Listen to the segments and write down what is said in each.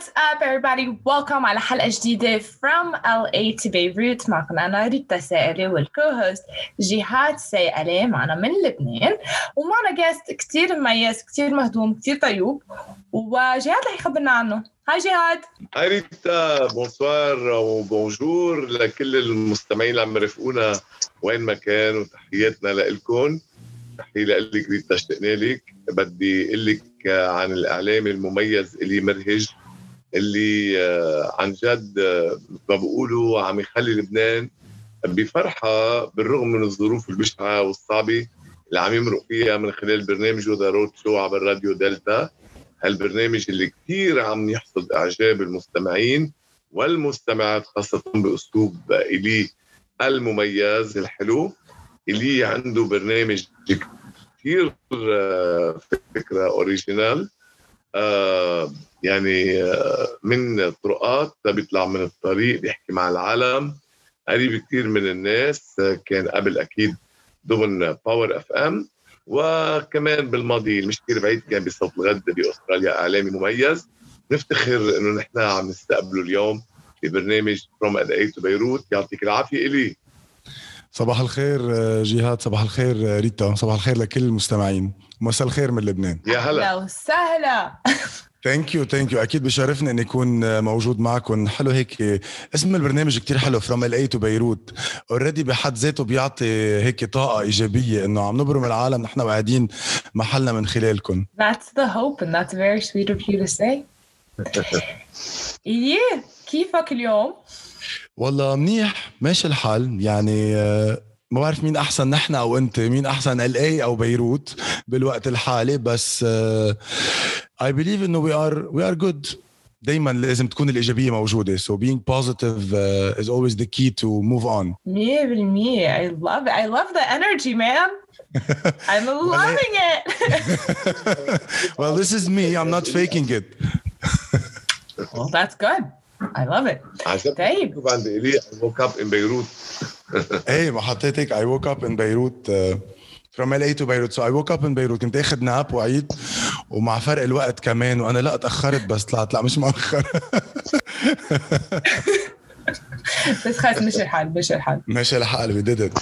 What's up everybody? Welcome على حلقة جديدة from LA to Beirut. معكم أنا ريتا سائلة وال co-host جهاد سائلة. معنا من لبنان. ومعنا guest كتير مميز كتير مهضوم كتير طيوب. وجهاد رح يخبرنا عنه. Hi جهاد Hi ريتا. bonsoir و bonjour لكل المستمعين اللي عم يرافقونا وين ما كان وتحياتنا لكم تحية لك ريتا اشتقنا لك. بدي أقول لك عن الإعلامي المميز إيلي مرهج اللي آه، عن جد آه، ما بيقولوا عم يخلي لبنان بفرحة بالرغم من الظروف البشعه والصعبة اللي عم يمرق فيها من خلال برنامجه The Road Show عبر راديو دلتا. هالبرنامج اللي كثير عم يحصد إعجاب المستمعين والمستمعات خاصة بأسلوب إيلي المميز الحلو اللي عنده برنامج كثير آه، فكرة original يعني آه، من طرقات بيطلع من الطريق بيحكي مع العالم. قريب كثير من الناس آه، كان قبل أكيد ضمن Power FM وكمان بالماضي مش كثير بعيد كان بصوت الغد بأستراليا إعلامي مميز. نفتخر إنه نحن عم نستقبله اليوم ببرنامج from LA to بيروت يعطيك العافية إيلي. صباح الخير آه، جهاد صباح الخير ريتا. صباح الخير لكل المستمعين. مساء الخير من لبنان. يا هلا. وسهلا. thank you thank you أكيد بشرفني اني اكون موجود معكم حلو هيك اسم البرنامج كتير حلو from LA to بيروت already بحد ذاته بيعطي هيك طاقة إيجابية إنه عم نبرم العالم نحن قاعدين محلنا من خلالكم That's the hope and that's very sweet of you to say. إيه كيفك اليوم؟ والله منيح ماشي الحال. يعني آه، ما بعرف مين احسن نحن أو انت مين احسن LA أو بيروت بالوقت الحالي بس I believe انه we are we are good دايما لازم تكون الايجابيه موجوده so being positive uh, is always the key to move on 100% I love it I love the energy man I'm loving it well this is me I'm not faking it well that's good I love it طيب. إيلي woke up in بيروت إيه ما حطيت هيك I woke up in بيروت from LA to بيروت so I woke up in بيروت كنت اخذ nap وعيت ومع فرق الوقت كمان. وأنا لا تاخرت بس طلعت. لا مش مؤخر بس خلص مش الحال مش الحال. مش الحال. we did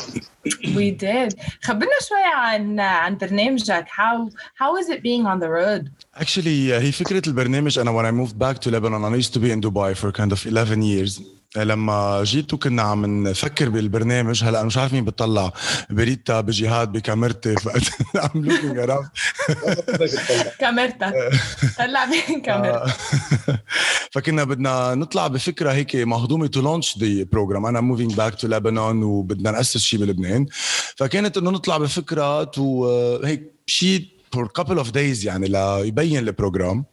we did خبرنا شوي عن عن برنامجك how how is it being on the road actually هي فكرة البرنامج. أنا when I moved back to Lebanon I used to be in Dubai for kind of 11 years. لما جيت وكنا عم نفكر بالبرنامج هلأ مش عارف مين بتطلع. بريتا بجهاد بكاميرتي. I'm looking around كاميرتك طلع بين كاميرتك فكنا بدنا نطلع بفكرة هيك مهضومة to launch the program أنا moving back to لبنان وبدنا نأسس شيء بلبنان. فكانت إنه نطلع بفكرة to هيك شيء for couple of days يعني ليبين ال program.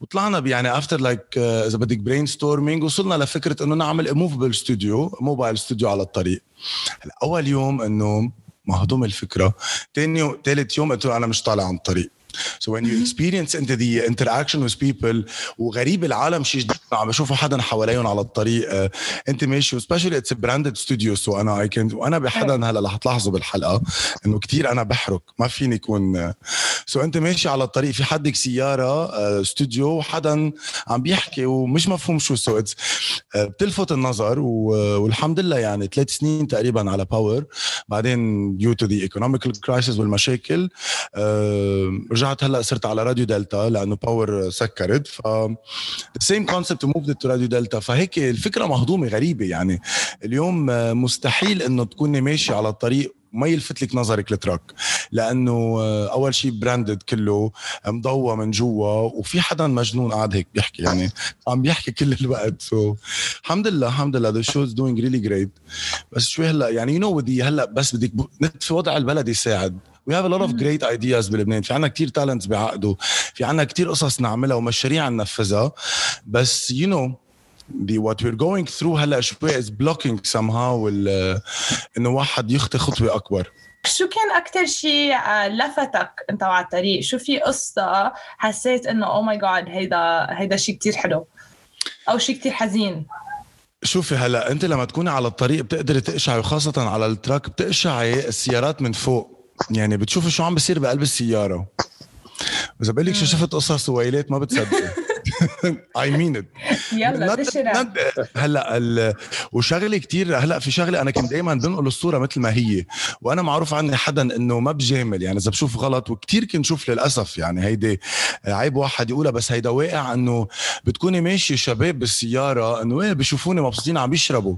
وطلعنا يعني after like إذا بدك brainstorming وصلنا لفكرة إنه نعمل movable studio mobile studio على الطريق. هلأ أول يوم إنه مهضوم الفكرة ثاني ثالث يوم قلت له أنا مش طالع عن الطريق So when you experience into the interaction with people وغريب العالم شيء جديد. عم بشوفوا حدا حواليهم على الطريق انت ماشي it's a branded studio. So أنا I can وأنا بحدا هلا رح تلاحظوا بالحلقة إنه كتير أنا بحرك ما فيني يكون so so انت ماشي على الطريق في حدك سيارة استوديو وحدا عم بيحكي ومش مفهوم شو. so so uh, بتلفت النظر والحمد لله يعني ثلاث سنين تقريبا على Power بعدين due to the economical crisis والمشاكل رجعت هلا صرت على راديو دلتا لأنه باور سكرت ف same concept moved to راديو دلتا. فهيك الفكرة مهضومة غريبة يعني. اليوم مستحيل إنه تكوني ماشي على الطريق ما يلفت لك نظرك ال truck لأنه أول شيء branded كله مضوى من جوا وفي حدا مجنون قاعد هيك بيحكي يعني. عم بيحكي كل الوقت. so الحمد لله الحمد لله the show is doing really great بس شوي هلأ يعني you know ودي هلأ بس بدك في وضع البلد يساعد. We have a lot of great ideas بلبنان. في عنا كتير talents بتعقد. في عنا كتير قصص نعملها ومشاريع ننفذها. بس you know the what we're going through هلأ شوي is blocking somehow إنه واحد يخطي خطوة أكبر. شو كان أكتر شيء لفتك أنت على الطريق؟ شو في قصة حسيت إنه oh my God هيدا هيدا شيء كتير حلو؟ أو شيء كتير حزين؟ شوفي هلأ أنت لما تكوني على الطريق بتقدري تقشعي وخاصة على ال truck بتقشعي السيارات من فوق. يعني بتشوفي شو عم بيصير بقلب السيارة. إذا بقول لك شو شفت قصص ويلات ما بتصدقي اي مين ات يلا هلا ال... وشغلة كتير هلا في شغلة أنا كنت دائما بنقل الصورة مثل ما هي وأنا معروف عني حدا إنه ما بجامل يعني إذا بشوف غلط وكتير كنت شوف للأسف يعني هيدي عيب واحد يقولها بس هيدا واقع إنه بتكوني ماشي شباب بالسيارة إنه إيه بشوفوني مبسوطين عم بيشربوا.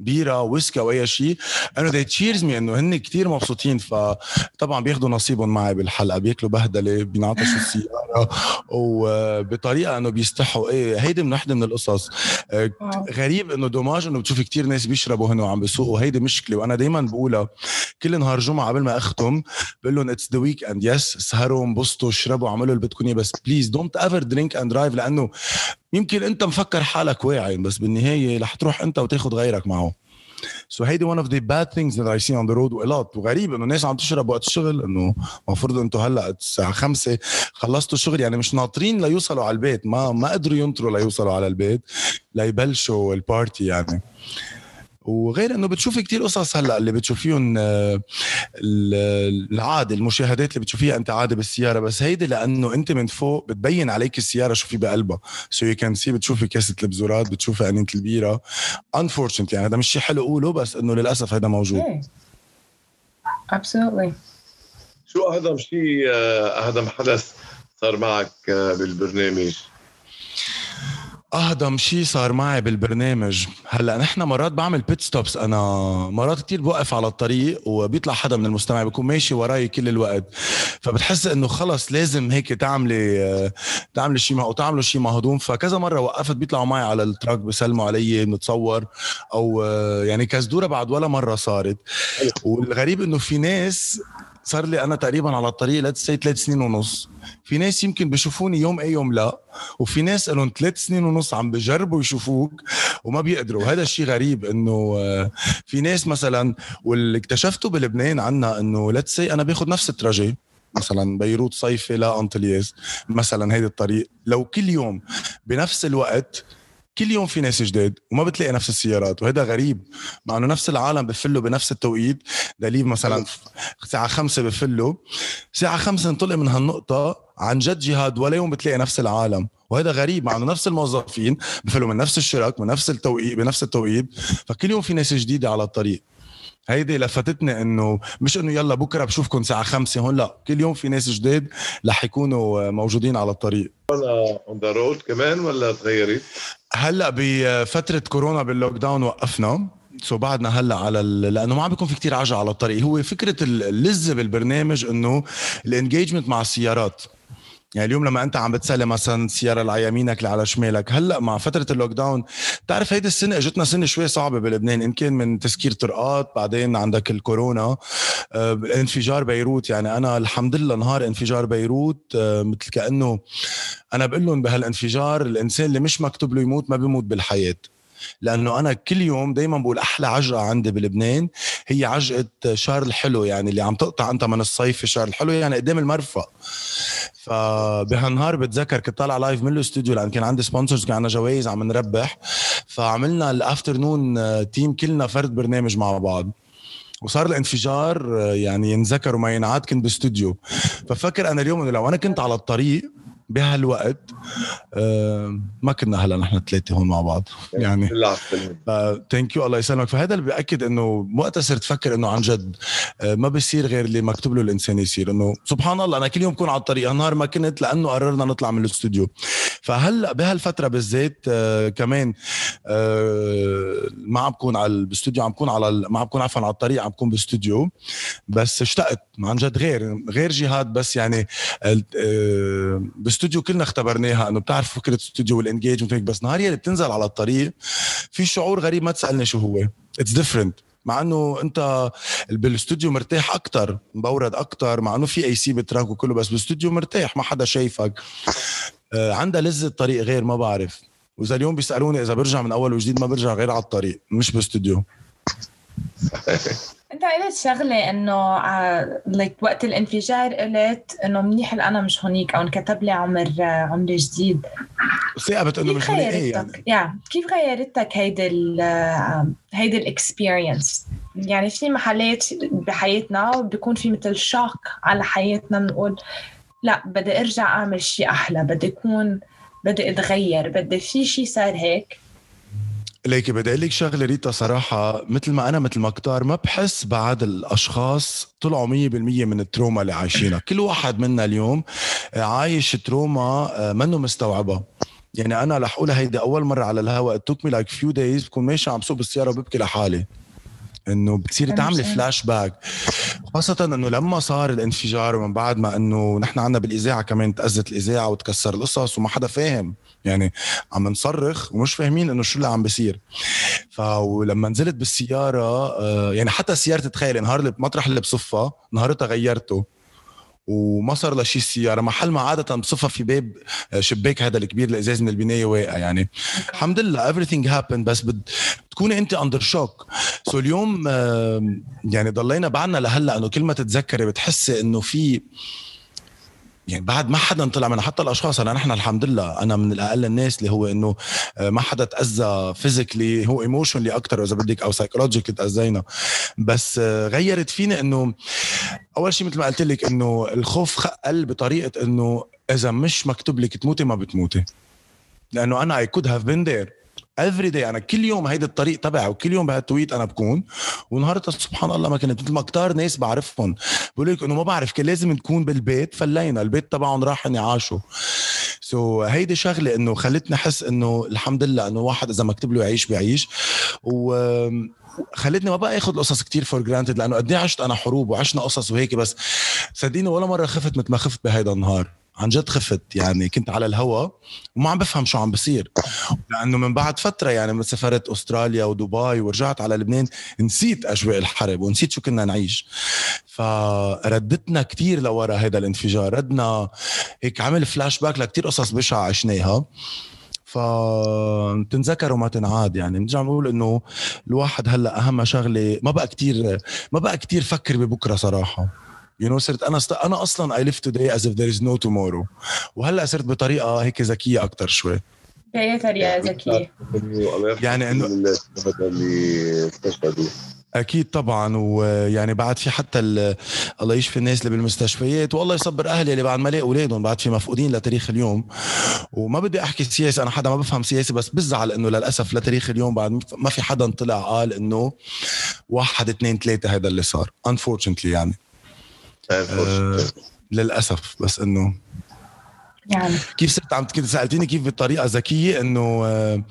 بيرة whiskey أو أي شيء. انه they cheers me إنه هن كتير مبسوطين. فطبعا بياخذوا نصيبهم معي بالحلقة بياكلوا بهدلة بينعطشوا السيارة. وبطريقة إنه بيستحوا. إيه هيدي من وحدة من القصص. آه، غريب إنه dommage إنه بتشوف كتير ناس بيشربوا هنا وعم بيسوقوا هيدي مشكلة. وأنا دائما بقولها كل نهار جمعة قبل ما أختم بقول لهم it's the weekend يس سهروا انبسطوا اشربوا اعملوا اللي بدكم إياه. بس please don't ever drink and drive لأنه يمكن انت مفكر حالك واعي بس بالنهاية رح تروح انت وتاخذ غيرك معه. so هيدي one of the bad things that I see on the road و a lot وغريب إنه الناس عم تشرب وقت الشغل إنه المفروض أنتم هلأ الساعة 5 خلصتوا الشغل يعني مش ناطرين ليوصلوا على البيت. ما ما قدروا ينطروا ليوصلوا على البيت ليبلشوا ال party يعني. وغير إنه بتشوفي كتير قصص هلأ اللي بتشوفيهم آه، العادي المشاهدات اللي بتشوفيها أنت عادي بالسيارة. بس هيدي لأنه أنت من فوق بتبين عليك السيارة شو في بقلبها. so you can see بتشوفي كاسة البزورات بتشوفي قنينة البيرة. unfortunate يعني هذا مش شيء حلو اقوله بس إنه للأسف هذا موجود. absolutely شو اهضم شيء اهضم حدث صار معك آه، بالبرنامج؟ أهضم شيء صار معي بالبرنامج. هلأ نحن مرات بعمل pit stops أنا مرات كتير بوقف على الطريق وبيطلع حدا من المستمعين بيكون ماشي وراي كل الوقت. فبتحس إنه خلص لازم هيك تعملي تعملي شيء أو تعملوا شيء مهضوم. فكذا مرة وقفت بيطلعوا معي على ال truck بيسلموا علي بنتصور. أو يعني كزدورة بعد ولا مرة صارت. والغريب إنه في ناس صار لي أنا تقريبا على الطريق let's see ثلاث سنين ونص. في ناس يمكن بيشوفوني يوم اي يوم لا وفي ناس لهم ثلاث سنين ونص عم بجربوا يشوفوك وما بيقدروا. وهذا الشيء غريب إنه آه، في ناس مثلا واللي اكتشفته بلبنان عنا إنه let's see أنا باخذ نفس ال trajet مثلا بيروت صيفي لا أنطلياس مثلا هيدي الطريق. لو كل يوم بنفس الوقت كل يوم في ناس جداد وما بتلاقي نفس السيارات وهذا غريب مع إنه نفس العالم بفلوا بنفس التوقيت. دليل مثلا الساعة خمسة بفلوا الساعة خمسة انطلق من هالنقطة عن جد جهاد ولا يوم بتلاقي نفس العالم. وهذا غريب مع إنه نفس الموظفين بفلوا من نفس الشركة من نفس التوقيت بنفس التوقيت. فكل يوم في ناس جديدة على الطريق. هيدي لفتتني إنه مش إنه يلا بكرة بشوفكم الساعة خمسة هون لا كل يوم في ناس جداد رح يكونوا موجودين على الطريق. on the road كمان ولا تغيرت؟ هلأ بفترة كورونا بال lockdown وقفنا. so بعدنا هلأ على لأنه ما عم بيكون في كتير عجقة على الطريق. هو فكرة اللذه بالبرنامج إنه ال engagement مع السيارات. يعني اليوم لما انت عم بتسلم مثلا السياره اللي على يمينك اللي على شمالك هلأ مع فترة ال lockdown بتعرف هيدي السنة اجتنا سنة شوي صعبة بلبنان. إن كان من تسكير طرقات بعدين عندك الكورونا آه، انفجار بيروت. يعني أنا الحمد لله نهار انفجار بيروت آه، مثل كأنه أنا بقول لهم بهالانفجار الإنسان اللي مش مكتوب له يموت ما بيموت بالحياة. لأنه أنا كل يوم دائما بقول أحلى عجقة عندي بلبنان هي عجقة شهر الحلو يعني اللي عم تقطع أنت من الصيف شهر الحلو يعني قدام المرفأ. فبهالنهار بتذكر كنت طالع live من الاستوديو لأن كان عندي sponsors كان عندنا جوائز عم نربح. فعملنا ال afternoon team كلنا فرد برنامج مع بعض. وصار الانفجار يعني ينذكر وما ينعاد كنت باستوديو. ففكر أنا اليوم إنه لو أنا كنت على الطريق بهالوقت آه ما كنا هلا نحن ثلاثة هون مع بعض يعني. thank you الله يسلمك. فهذا اللي بياكد إنه وقتها صرت أفكر إنه عن جد ما بيصير غير اللي مكتوب له الإنسان يصير إنه سبحان الله أنا كل يوم بكون على الطريق نهار ما كنت لأنه قررنا نطلع من الاستوديو. فهلا بهالفترة بالذات آه كمان آه ما عم بكون على الاستوديو عم بكون على ما عم بكون عفوا على الطريق عم بكون باستوديو بس اشتقت عن جد غير غير جهاد بس يعني آه باستوديو كلنا اختبرناها إنه بتعرف فكرة الاستوديو وال engagement بس نهار اللي بتنزل على الطريق في شعور غريب ما تسألني شو هو. it's different مع انه انت بالاستوديو مرتاح أكثر مبرد أكثر مع انه في AC بال truck وكله بس بالاستوديو مرتاح ما حدا شايفك. آه عندها لذة الطريق غير ما بعرف. وإذا اليوم بيسألوني إذا برجع من أول وجديد ما برجع غير على الطريق مش باستوديو انت قلت شغلة انه like uh, وقت الانفجار قلت انه منيح أنا مش هونيك أو انكتب لي عمر uh, عمر جديد. ثابت إنه مش هونيك؟ إيه يعني. يا كيف غيرتك هيدي ال uh, هيدي ال experience يعني في محلات بحياتنا بيكون في مثل shock على حياتنا بنقول لا بدي أرجع أعمل شيء أحلى بدي أكون بدي أتغير بدي في شيء صار هيك. ليكي بدي أقول لك شغلة ريتا صراحة مثل ما أنا مثل ما كتار ما بحس بعد الأشخاص طلعوا 100% من ال trauma اللي عايشينها. كل واحد منا اليوم عايش trauma آه، منه مستوعبها يعني أنا رح اقولها هيدي أول مرة على الهواء took me like few days بكون ماشي عم سوق بالسيارة وببكي لحالي. إنه بتصير تعملي فلاش باك خاصة إنه لما صار الانفجار ومن بعد ما إنه نحن عنا بالإذاعة كمان تأذت الإذاعة وتكسر القصص وما حدا فاهم. يعني عم نصرخ ومش فاهمين إنه شو اللي عم بيصير. فلما نزلت بالسيارة آه، يعني حتى سيارة تخيل نهار اللي مطرح اللي بصفها نهارتها غيرته. وما صار لشي السياره محل ما عادة بصفها في باب آه، شباك هذا الكبير الازاز من البناية واقع يعني. الحمد لله everything happened بس بد بتكوني أنت under shock so اليوم يعني ضلينا بعدنا لهلأ إنه كل ما تتذكري بتحسي إنه في يعني بعد ما حدا طلع من حتى الأشخاص انا نحن الحمد لله أنا من الأقل الناس اللي هو إنه آه، ما حدا تأذى physically هو emotionally أكثر إذا بدك أو psychologically تأذينا. بس آه، غيرت فيني إنه أول شيء مثل ما قلت لك إنه الخوف قل بطريقة إنه إذا مش مكتوب لك تموتي ما بتموتي. لأنه أنا I could have been there every day أنا كل يوم هيدا الطريق تبعي وكل يوم بهالتوقيت أنا بكون. ونهارتها سبحان الله ما كنت مثل ما كتار ناس بعرفهم. بقول لك إنه ما بعرف كان لازم نكون بالبيت فلينا. البيت تبعهم راح يعاشوا so, هيدي شغلة إنه خلتني أحس إنه الحمد لله إنه واحد إذا مكتوب له يعيش بيعيش. و خلتني ما بقى اخذ القصص كتير for granted لأنه قد عشت أنا حروب وعشنا قصص وهيك. بس صدقيني ولا مرة خفت مثل ما خفت بهيدا النهار. عن جد خفت. يعني كنت على الهوا وما عم بفهم شو عم بصير. لأنه من بعد فترة يعني من سافرت أستراليا ودبي ورجعت على لبنان نسيت أجواء الحرب ونسيت شو كنا نعيش. فردتنا كتير لورا هذا الانفجار. ردنا هيك عمل فلاش باك لكتير قصص بشعة عشناها. فتنذكر وما تنعاد يعني. بنرجع بنقول إنه الواحد هلأ أهم شغلة ما بقى كتير ما بقى كتير فكر ببكرة صراحة. you know, صرت أنا است... أنا أصلا I live today as if there is no tomorrow وهلأ صرت بطريقة هيك ذكية أكثر شوي. باي طريقه ذكية. يعني إنه اللي أكيد طبعا ويعني بعد في حتى الله يشفي الناس اللي بالمستشفيات والله يصبر أهلي اللي بعد ما لاقوا أولادهم بعد في مفقودين لتاريخ اليوم. وما بدي أحكي سياسة أنا حدا ما بفهم سياسة بس بزعل إنه للأسف لتاريخ اليوم بعد ما في حدا طلع قال إنه واحد اثنين ثلاثة هذا اللي صار. Unfortunately يعني. للأسف بس إنه يعني. كيف صرت عم كنت سألتيني كيف بطريقه ذكية إنه آه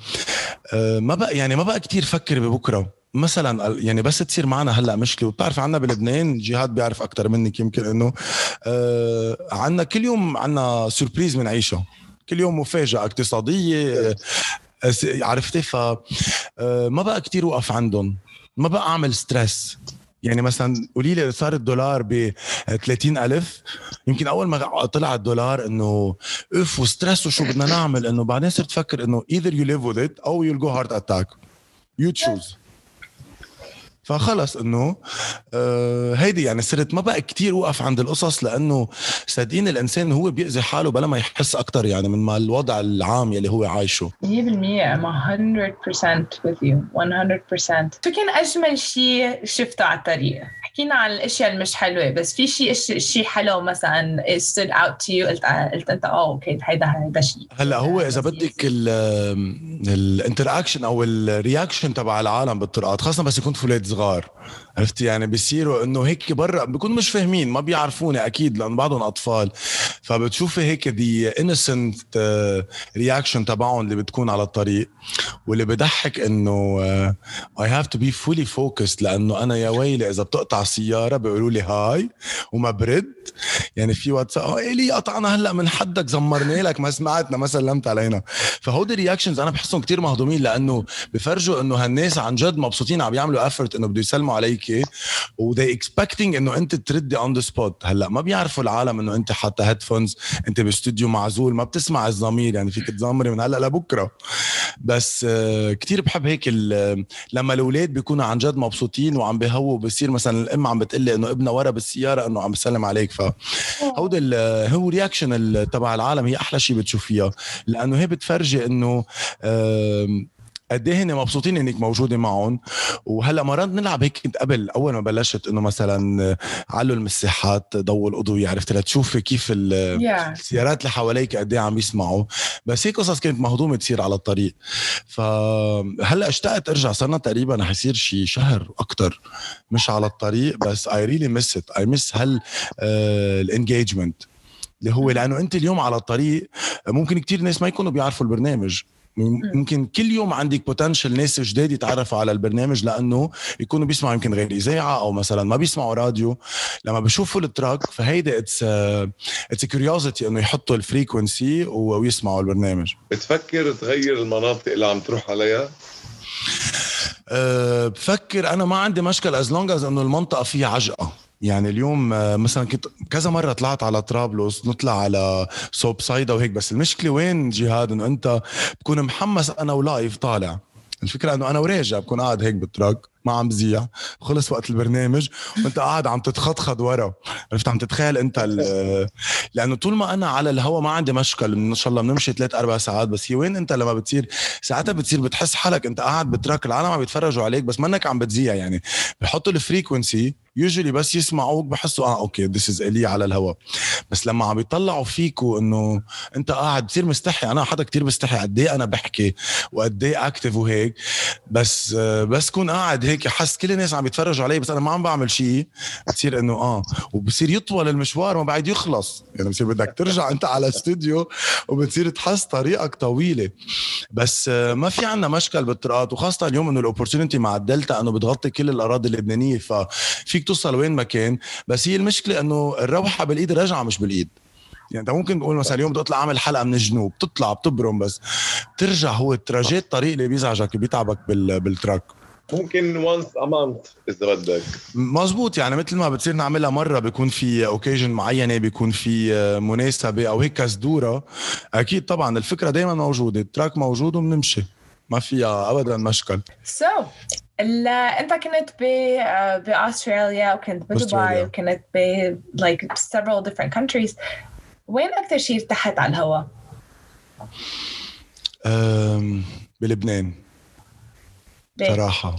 آه ما بقى يعني ما بقى كثير فكر ببكرة. مثلا يعني بس تصير معنا هلأ مشكلة. وبتعرف عنا بلبنان جهاد بيعرف أكثر منك يمكن إنه آه عنا كل يوم عنا surprise بنعيشها كل يوم مفاجأة اقتصادية آه عرفتي؟ ف آه ما بقى كتير وقف عندهم. ما بقى أعمل stress يعني مثلا قولي لي صار الدولار ب 30000 يمكن أول ما طلع الدولار إنه اف و stress وشو بدنا نعمل؟ إنه بعدين صرت أفكر إنه either you live with it أو you'll go heart attack. You choose. فخلص إنه آه هيدي يعني صرت ما بقى كتير وقف عند القصص لأنه صدقيني الإنسان هو بيأذي حاله بلا ما يحس أكثر يعني من ما الوضع العام يلي هو عايشه. 100% I'm 100% with you. 100% شو كان أجمل شيء شفته على الطريق. حكينا عن الأشياء المش حلوة بس في شيء شيء حلو مثلا stood out to you قلت قلت أنت آه okay هيدا هيدا شيء هلأ هو إذا بدك ال interaction أو ال reaction تبع العالم بالطرقات خاصة بس يكون في صغار. عرفتي يعني بيصيروا إنه هيك برا بيكونوا مش فاهمين ما بيعرفوني أكيد لأن بعضهم أطفال. فبتشوفي هيك the innocent reaction تبعهم اللي بتكون على الطريق واللي بضحك إنه I have to be fully focused لأنه أنا يا ويلي إذا بتقطع سيارة بيقولوا لي hi وما برد. يعني في واتساب آه لي قطعنا هلأ من حدك؟ زمرنا لك ما سمعتنا ما سلمت علينا. فهودي ال reactions أنا بحسهم كتير مهضومين لأنه بفرجوا إنه هالناس عن جد مبسوطين عم يعملوا effort إنه بده يسلموا عليك. و they expecting إنه أنت تردي on the spot هلأ ما بيعرفوا العالم إنه أنت حاطة headphones أنت باستوديو معزول ما بتسمع الزمامير يعني فيك تزمري من هلأ لبكرة. بس آه، كتير بحب هيك لما الأولاد بيكونوا عن جد مبسوطين وعم بهووا بصير مثلا الأم عم بتقلي إنه ابنها ورا بالسيارة إنه عم بسلم عليك. ف هودي هو رياكشن تبع العالم هي أحلى شيء بتشوفيها لأنه هي بتفرجي إنه قد إيه هن مبسوطين إنك موجودة معهم؟ وهلأ مرات نلعب هيك كنت قبل أول ما بلشت إنه مثلا علوا المساحات ضووا الاضويه عرفت لتشوفي كيف السيارات اللي حواليك قد إيه عم يسمعوا. بس هيك قصص كانت مهضومة تصير على الطريق. فهلا اشتقت أرجع صرنا تقريبا رح يصير شي شهر أكثر مش على الطريق بس I really miss it I miss هال ال engagement اللي هو لأنه أنت اليوم على الطريق ممكن كتير ناس ما يكونوا بيعرفوا البرنامج. ممكن كل يوم عندك potential ناس جداد يتعرفوا على البرنامج لأنه يكونوا بيسمعوا يمكن غير إذاعة أو مثلا ما بيسمعوا راديو. لما بشوفوا ال truck فهيدا it's it's curiosity إنه يحطوا ال frequency ويسمعوا البرنامج. بتفكر تغير المناطق اللي عم تروح عليها؟ أه بفكر أنا ما عندي مشكل as long as إنه المنطقة فيها عجقة. يعني اليوم آه، مثلا كنت كذا مرة طلعت على طرابلس نطلع على صوب صيدا وهيك بس المشكلة وين جهاد؟ إنه أنت بكون محمس أنا و live طالع. الفكرة إنه أنا وراجع بكون قاعد هيك بال truck. ما عم بذيع خلص وقت البرنامج وانت قاعد عم تتخضخض ورا. عرفت؟ عم تتخيل انت لأنه طول ما أنا على الهوا ما عندي مشكل. إن شاء الله بنمشي ثلاث أربع ساعات. بس هي وين أنت لما بتصير؟ ساعتها بتصير بتحس حالك أنت قاعد ب truck العالم عم يتفرجوا عليك. بس منك عم بتذيع يعني. بحطوا ال frequency يوجولي بس يسمعوك بحسوا آه okay this is إلي على الهواء بس لما عم يطلعوا فيكوا إنه أنت قاعد بتصير مستحي. أنا حدا كتير بستحي قد إيه أنا بحكي؟ وقد إيه active وهيك؟ بس بس كون قاعد هيك حس كل الناس عم يتفرجوا علي بس أنا ما عم بعمل شيء. بتصير إنه آه. وبصير يطول المشوار ما بعد يخلص. يعني بصير بدك ترجع أنت على استوديو وبتصير تحس طريقك طويلة. بس ما في عنا مشكل بالطرقات وخاصة اليوم إنه ال opportunity مع الدلتا إنه بتغطي كل الأراضي اللبنانية ففيك توصل وين ما كان. بس هي المشكلة إنه الروحة بالإيد الرجعه مش بالإيد. يعني أنت ممكن تقول مثلا اليوم بدي أطلع أعمل حلقة من الجنوب بتطلع بتبرم بس ترجع هو ال trajet الطريق اللي بيزعجك بيتعبك بال truck. ممكن once a month اذا بدك مزبوط يعني مثل ما بتصير نعملها مرة بيكون في occasion معينة بيكون في مناسبة أو هيك كزدورة. أكيد طبعا الفكرة دائما موجودة ال truck موجود وبنمشي. ما فيها ابدا مشكل. so, انت كنت ب بأستراليا وكنت بدبي وكنت ب like several different countries وين أكثر شيء ارتحت على الهواء؟ بلبنان. صراحة.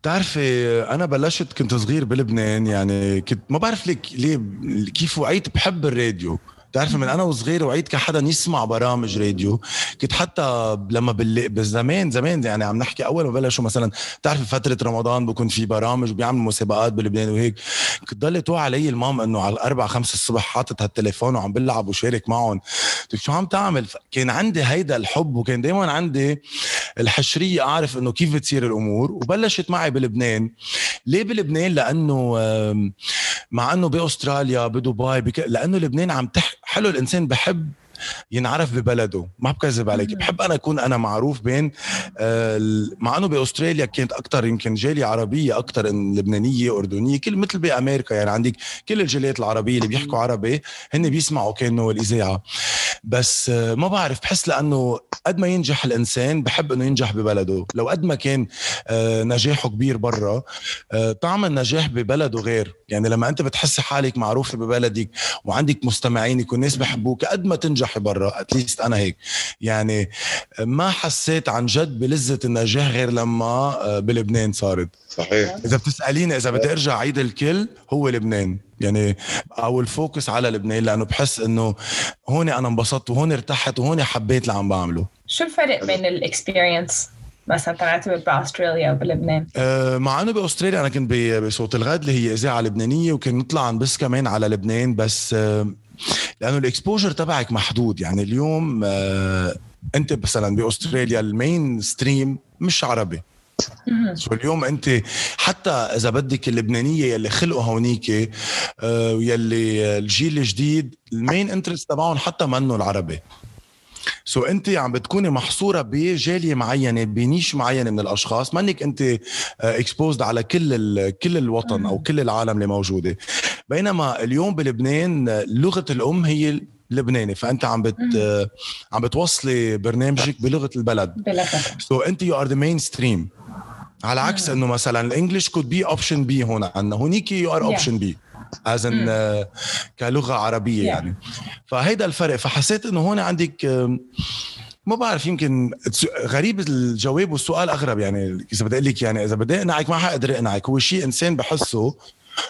بتعرفي أنا بلشت كنت صغير بلبنان يعني كنت ما بعرف ليك ليه كيف وعيت بحب الراديو. بتعرفي من أنا وصغير وعيت كحدا يسمع برامج راديو. كنت حتى لما بالزمان زمان يعني عم نحكي أول ما بلشوا مثلا بتعرفي فترة رمضان بكون في برامج بيعملوا مسابقات بلبنان وهيك. كنت ضل توعى علي المام إنه على الأربع خمسة الصبح حاطط هالتليفون وعم بلعب وشارك معهم. قلت شو عم تعمل؟ كان عندي هيدا الحب وكان دائما عندي الحشرية أعرف إنه كيف بتصير الأمور. وبلشت معي بلبنان. ليه بلبنان؟ لأنه مع إنه بأستراليا بدبي بك... لأنه لبنان عم تح حلو الإنسان بحب ينعرف ببلده. ما بكذب عليك. بحب أنا أكون أنا معروف بين آه، مع إنه بأستراليا كانت أكثر يمكن جالية عربية أكثر لبنانية أردنية كل مثل بأمريكا يعني. عندك كل الجاليات العربية اللي بيحكوا عربي هن بيسمعوا كانوا الإذاعة. بس آه، ما بعرف بحس لأنه قد ما ينجح الإنسان بحب إنه ينجح ببلده. لو قد ما كان آه، نجاحه كبير برا طعم النجاح ببلده غير. يعني لما أنت بتحس حالك معروفة ببلدك وعندك مستمعينك والناس بحبوك قد ما تنجح نجحي برا اتليست أنا هيك. يعني ما حسيت عن جد بلذة النجاح غير لما آه، بلبنان صارت. صحيح. إذا بتسأليني إذا بدي أرجع عيد الكل هو لبنان. يعني أو ال focus على لبنان لأنه بحس إنه هون أنا انبسطت وهون ارتحت وهون حبيت اللي عم بعمله. شو الفرق بين ال experience مثلا تعتبر بأستراليا وبلبنان؟ أه مع إنه بأستراليا أنا كنت بصوت الغد اللي هي إذاعة لبنانية وكان نطلع بس كمان على لبنان بس أه لأنه ال exposure تبعك محدود. يعني اليوم آه أنت مثلا بأستراليا ال mainstream مش عربي. so اليوم أنت حتى إذا بدك اللبنانية يلي خلقوا هونيك آه يلي الجيل الجديد ال main interest تبعهم حتى منه العربي. so انت عم بتكوني محصورة بجالية معينة ب niche معينة من الأشخاص. منك انت exposed على كل كل الوطن أو كل العالم اللي موجودة. بينما اليوم بلبنان لغة الأم هي لبناني. فأنت عم بت عم بتوصلي برنامجك بلغة البلد. so انت you are the mainstream على عكس إنه مثلا ال English could be option B هون. عندنا هونيك you are option B as in كلغة عربية yeah. يعني. فهيدا الفرق. فحسيت إنه هون عندك ما بعرف يمكن غريب الجواب والسؤال أغرب يعني. إذا بدي أقول لك يعني إذا بدي أقنعك ما حقدر أقنعك. هو شيء إنسان بحسه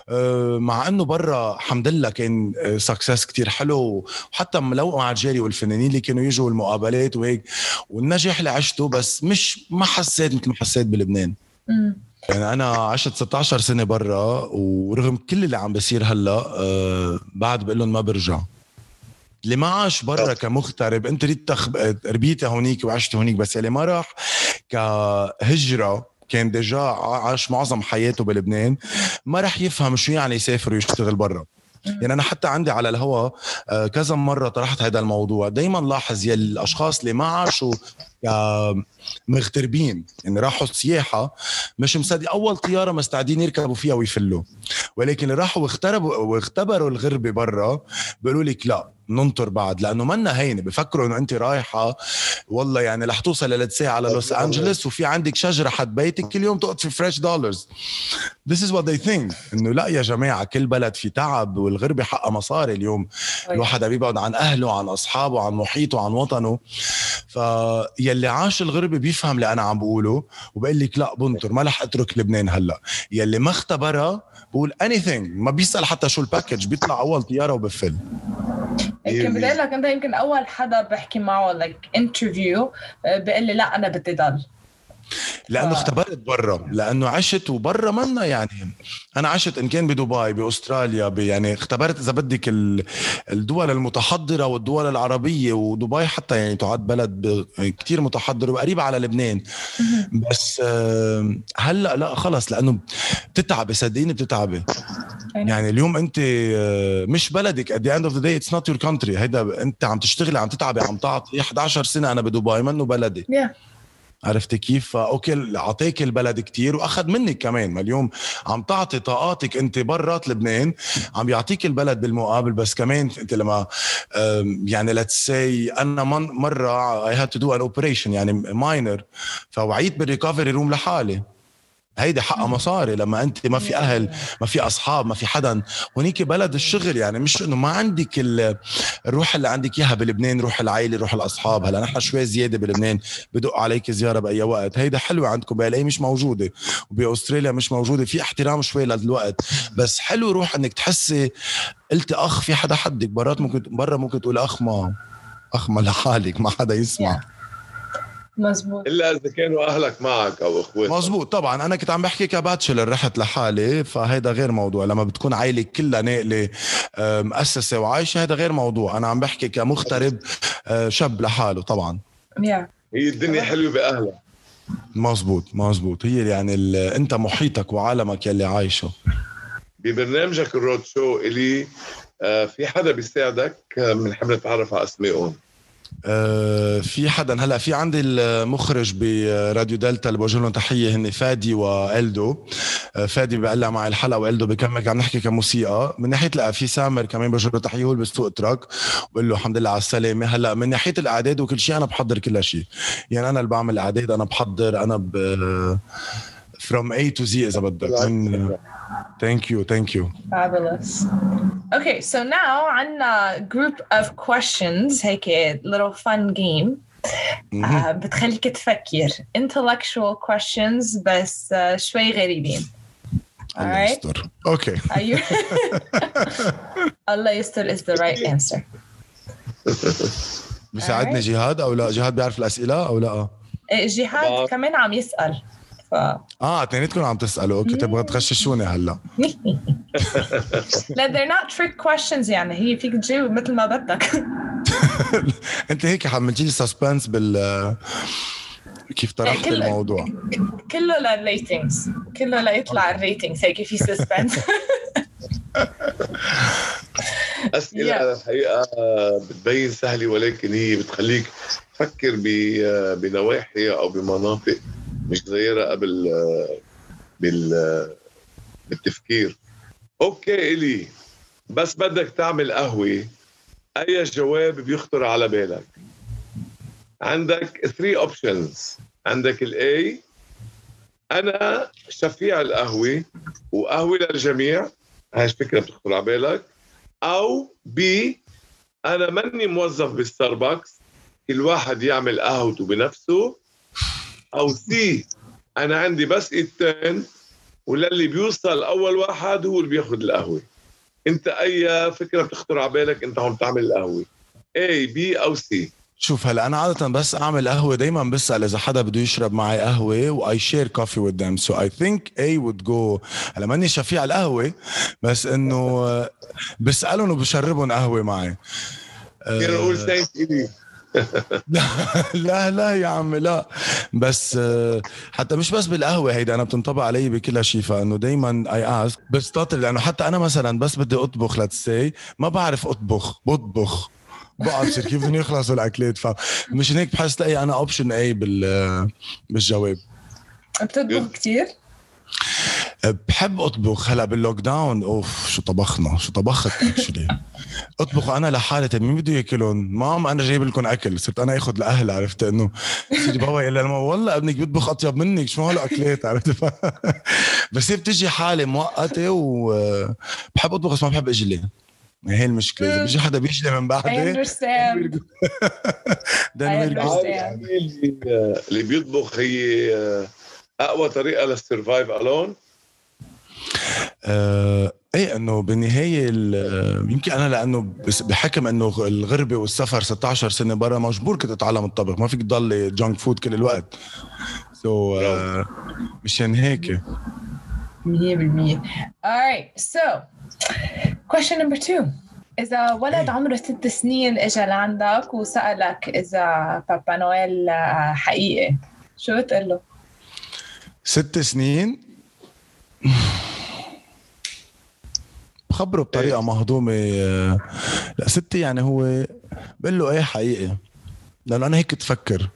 آه، مع إنه برا الحمد لله كان success كتير حلو. وحتى لو مع الجاري والفنانين اللي كانوا يجوا المقابلات وهيك والنجاح اللي عشته بس مش ما حسيت مثل ما حسيت بلبنان. يعني أنا عشت 16 سنة برا ورغم كل اللي عم بيصير هلأ أه بعد بقول لهم ما برجع. اللي ما عاش برا كمغترب أنت ريت ربيتي هونيك وعشت هونيك بس اللي ما راح كهجرة كان déjà عاش معظم حياته بلبنان ما رح يفهم شو يعني يسافر ويشتغل برا. يعني أنا حتى عندي على الهوا آه، كذا مرة طرحت هذا الموضوع. دائما لاحظ يا الأشخاص اللي ما عاشوا مغتربين يعني راحوا سياحه مش مصدق. أول طيارة مستعدين يركبوا فيها ويفلوا. ولكن اللي راحوا واختربوا واختبروا الغربة برا. بيقولوا لك لا. ننطر بعد لأنه منا هينه بفكروا إنه انت رايحة والله يعني رح توصل ساعه على لوس انجلوس وفي عندك شجرة حد بيتك كل يوم تقعد في فريش دولارز This is what they think إنه لا يا جماعة كل بلد في تعب والغربة حقها مصاري اليوم. الواحد بيبعد عن أهله عن أصحابه عن محيطه عن وطنه. فيلي عاش الغربة بيفهم اللي أنا عم بقوله وبقول لك لا بنطر ما رح أترك لبنان هلأ. يلي ما اختبرها بقول اني ما بيسأل حتى شو ال package بيطلع أول طيارة وبفل. يمكن بدي لك انت يمكن أول حدا بحكي معه like interview بيقول لي لا أنا بدي ضل. لأنه اختبرت برا لأنه عشت وبرا منا يعني. أنا عشت إن كان بدبي بأستراليا يعني اختبرت إذا بدك الدول المتحضرة والدول العربية ودبي حتى يعني تعد بلد كتير متحضر وقريبه على لبنان. بس هلأ لا خلص لأنه بتتعبي صدقيني بتتعبي. يعني اليوم أنت آه، مش بلدك at the end of the day it's not your country. هيدا أنت عم تشتغلي عم تتعبي عم تعطي 11 سنة أنا بدبي منه بلدي. Yeah. عرفتي كيف؟ okay اعطيك البلد كتير وأخذ منك كمان. ما اليوم عم تعطي طاقاتك أنت برات لبنان. عم يعطيك البلد بالمقابل. بس كمان أنت لما يعني let's say أنا مرة I had to do an operation يعني minor فوعيت بال recovery room لحالي. هيدي حقها مصاري لما أنت ما في أهل ما في أصحاب ما في حدا. هونيك بلد الشغل يعني مش إنه ما عندك الروح اللي عندك إياها بلبنان روح العائلة روح الأصحاب. هلأ نحن شوي زيادة بلبنان بدق عليك زيارة بأي وقت. هيدا حلوة عندكم بالاي مش موجودة. وبأستراليا مش موجودة في احترام شوي للوقت. بس حلو روح إنك تحسي قلت أخ في حدا حدك. برات ممكن برا ممكن تقول أخ ما أخ ما لحالك ما حدا يسمع. Yeah. مزبوط إلا إذا كانوا أهلك معك أو اخواتك مزبوط طبعا. أنا كنت عم بحكي كباتشلر رحت لحالي فهيدا غير موضوع. لما بتكون عائلة كلها ناقلة مؤسسه وعايشة هذا غير موضوع. أنا عم بحكي كمغترب آه، شاب لحاله طبعا. هي الدنيا حلوة باهلها مزبوط مزبوط هي يعني أنت محيطك وعالمك يلي عايشه. ببرنامجك ال road show إلي آه، في حدا بيساعدك بنحب نتعرف على أسمائهم. آه، في حدا. هلا في عندي المخرج براديو دلتا اللي بوجه لهم تحية هن فادي وإلدو. آه، فادي بقلع معي الحلقة وإلدو بكمل عم نحكي كموسيقى. من ناحية لا في سامر كمان بوجه له تحية هو بسوق truck. بقول له الحمد لله على السلامة. هلا من ناحية الإعداد وكل شيء أنا بحضر كل شيء. يعني أنا اللي بعمل الاعداد أنا بحضر أنا ب from A to Z إذا بدك. من Thank you, thank you. Fabulous. Okay, so now عنا group of questions هيك little fun game mm-hmm. uh, بتخليك تفكر intellectual questions بس uh, شوي غريبين. الله يستر. Okay. Are you? الله يستر is the right answer. بيساعدني جهاد او لا؟ جهاد بيعرف الاسئله او لا؟ جهاد كمان عم يسال. ف آه اثنيناتكم عم تسألوا. أوكي تبغى تغششوني هلا. لا they're not trick questions يعني هي فيك تجاوب مثل ما بدك. أنت هيك حملتي لي سسبنس بال كيف طرحت كله الموضوع؟ كله لل ratings كله ليطلع ال ratings هيك في suspense أسئلة yeah. الحقيقة بتبين سهلة ولكن هي بتخليك تفكر بنواحي أو بمناطق مش صغيره قبل بال بالتفكير. okay إلي بس بدك تعمل قهوة. أي جواب بيخطر على بالك؟ عندك 3 options عندك ال A أنا شفيع القهوة وقهوة للجميع. هاي الفكرة بتخطر على بالك. أو B أنا ماني موظف بالستاربكس. كل واحد يعمل قهوته بنفسه. أو C أنا عندي بس ايدتين وللي بيوصل أول واحد هو اللي بياخذ القهوة. أنت أي فكرة بتخطر على بالك أنت عم تعمل القهوة؟ A B أو C شوف هلا أنا عادة بس أعمل قهوة دايما بسأل إذا حدا بده يشرب معي قهوة و I share coffee with them so I think I would go هلا ماني شفيع القهوة بس إنه بسألهم وبشربهم قهوة معي. فينا نقول thank لا لا يا عمي لا. بس آه، حتى مش بس بالقهوة هيدا أنا بتنطبق علي بكل شيء فانه دائما I ask بستطر لأنه حتى أنا مثلا بس بدي أطبخ let's say ما بعرف أطبخ بطبخ. بقعد بصير كيف بدهم يخلصوا الأكلات فمشان هيك بحس تلاقي أنا option A بال بالجواب. بتطبخ كثير؟ بحب أطبخ هلا بال lockdown أوف شو طبخنا؟ شو طبخت actually أطبخ أنا لحالي طيب مين بده ياكلهم؟ مام أنا جايب لكم أكل. صرت أنا آخذ الاهل عرفت إنه؟ سيدي بابا يقول لما والله ابنك بيطبخ أطيب منك. شو هالاكلات عرفت؟ بس هي بتجي حالة مؤقتة وبحب أطبخ بس ما بحب إجلي. هي المشكلة. إذا بيجي حدا بيجلي من بعدي اللي بيطبخ هي أقوى طريقة لل survive alone آه إيه إنه بالنهاية يمكن أنا لأنه بحكم إنه الغربة والسفر 16 سنة برا مجبور كنت أتعلم الطبخ ما فيك تضل junk food كل الوقت. so, uh, مشان هيك. 100% alright so question number two. إذا ولد عمره ست سنين إجا لعندك وسألك إذا بابا نويل حقيقي شو بتقول له؟ ست سنين؟ بخبره بطريقه إيه. مهضومه لا ستي يعني هو بقول له إيه حقيقي؟ لأنه أنا هيك تفكر.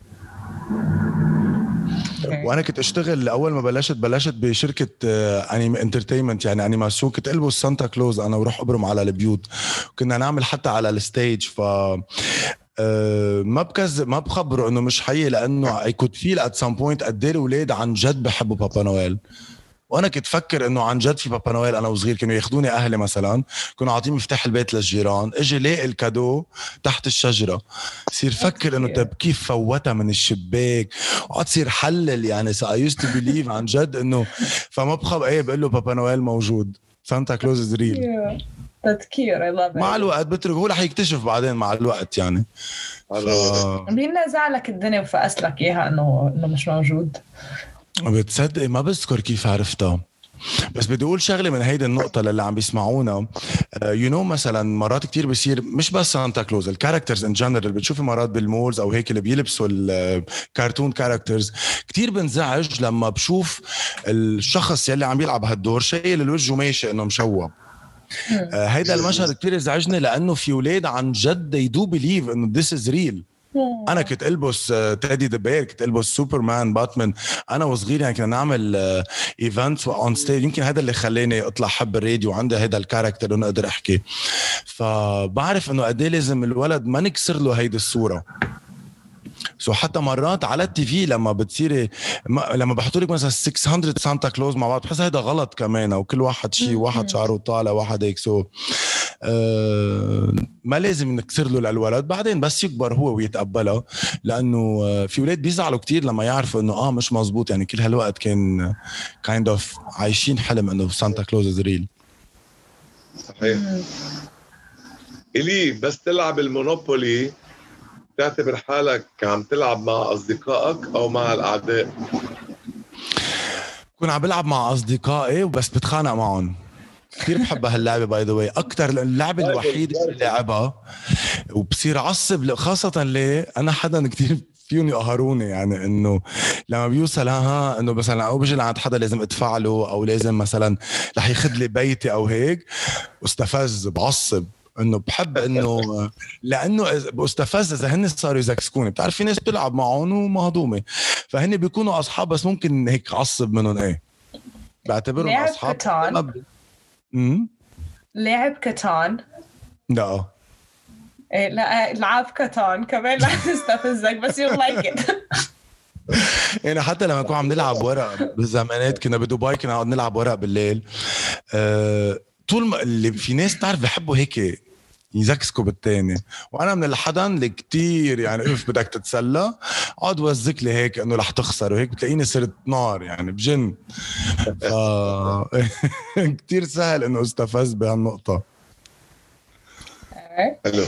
وأنا كنت أشتغل أول ما بلشت بلشت بشركة انيم entertainment يعني animation كنت ألبس سانتا كلوز أنا وروح أبرم على البيوت. كنا نعمل حتى على ال stage ف أه ما بكذب ما بخبره إنه مش حقيقي لأنه I could feel at some point قد إيه الأولاد عن جد بحبوا بابا نويل وأنا كنت فكر انه عن جد في بابا نويل أنا وصغير كانوا ياخذوني أهلي مثلا كانوا عاطيني مفتاح البيت للجيران أجي لاقي ال cadeau تحت الشجرة صير فكر انه طيب كيف فوتها من الشباك؟ وقعد صير حلل يعني so I used to believe عن جد انه فما بخب إيه بقول له بابا نويل موجود. سانتا كلوز is real تذكير I love مع الوقت بترك هو رح يكتشف بعدين مع الوقت يعني. ف... مين زعلك الدنيا وفقس لك إياها انه إنه مش موجود. بتصدقي ما بذكر كيف عرفتها. بس بدي أقول شغلة من هيدي النقطة للي عم بيسمعونا. you uh, know مثلا مرات كتير بصير مش بس سانتا كلوز ال characters in general بتشوفي مرات بال malls أو هيك اللي بيلبسوا ال cartoon characters كتير بنزعج لما بشوف الشخص يلي عم يلعب هالدور شايل الوجه وماشي إنه مشوه. uh, هيدا المشهد كتير ازعجني لأنه في أولاد عن جد they do believe إنه this is real. أنا كنت البس Teddy the bear كنت البس سوبرمان باتمان. أنا وصغير يعني كنا نعمل events on stage يمكن هذا اللي خلاني اطلع حب الراديو وعندي هذا ال character انه أقدر أحكي. فبعرف إنه قد إيه لازم الولد ما نكسر له هيدي الصورة. so حتى مرات على ال TV لما بتصيري لما بحطوا لك مثلا 600 سانتا كلوز مع بعض بحس هذا غلط كمان وكل واحد شيء واحد شعره طالع واحد هيك. سو آه ما لازم نكسر له للولد بعدين بس يكبر هو ويتقبلها لأنه آه، في أولاد بيزعلوا كتير لما يعرفوا إنه آه مش مزبوط يعني كل هالوقت كان kind of عايشين حلم إنه سانتا كلوز is real صحيح. إلي بس تلعب المونوبولي تعتبر حالك عم تلعب مع أصدقائك أو مع الأعداء؟ كون عم بلعب مع أصدقائي وبس بتخانق معهم. كثير بحب هاللعبة by the way أكثر اللعبة الوحيدة اللي لعبها وبصير عصب خاصة ليه أنا حدا كثير فيهم يقهروني يعني إنه لما بيوصل ها إنه مثلا أو بيجي لعند حدا لازم ادفع له أو لازم مثلا رح ياخذ لي بيتي أو هيك واستفز بعصب إنه بحب إنه لأنه بستفز إذا هن صاروا يزكسكوني. بتعرف في ناس بتلعب معهم ومهضومة فهن بيكونوا أصحاب بس ممكن هيك عصب منهم إيه. بعتبرهم أصحاب. امم لعب كتان لا. إيه لا لعب كتان كمان لا تستفزك بس you like it يعني حتى لما كنا عم نلعب ورق بالزمانات كنا بدبي كنا نقعد نلعب ورق بالليل. أه طول ما اللي في ناس بتعرف بحبوا هيك يزكسكوا بالتاني. وأنا من الحدا اللي كتير يعني if بدك تتسلى. اقعد وزك لي هيك إنه رح تخسر وهيك بتلاقيني صرت نار يعني بجن. ف كتير سهل إنه استفز بهالنقطة. حلو.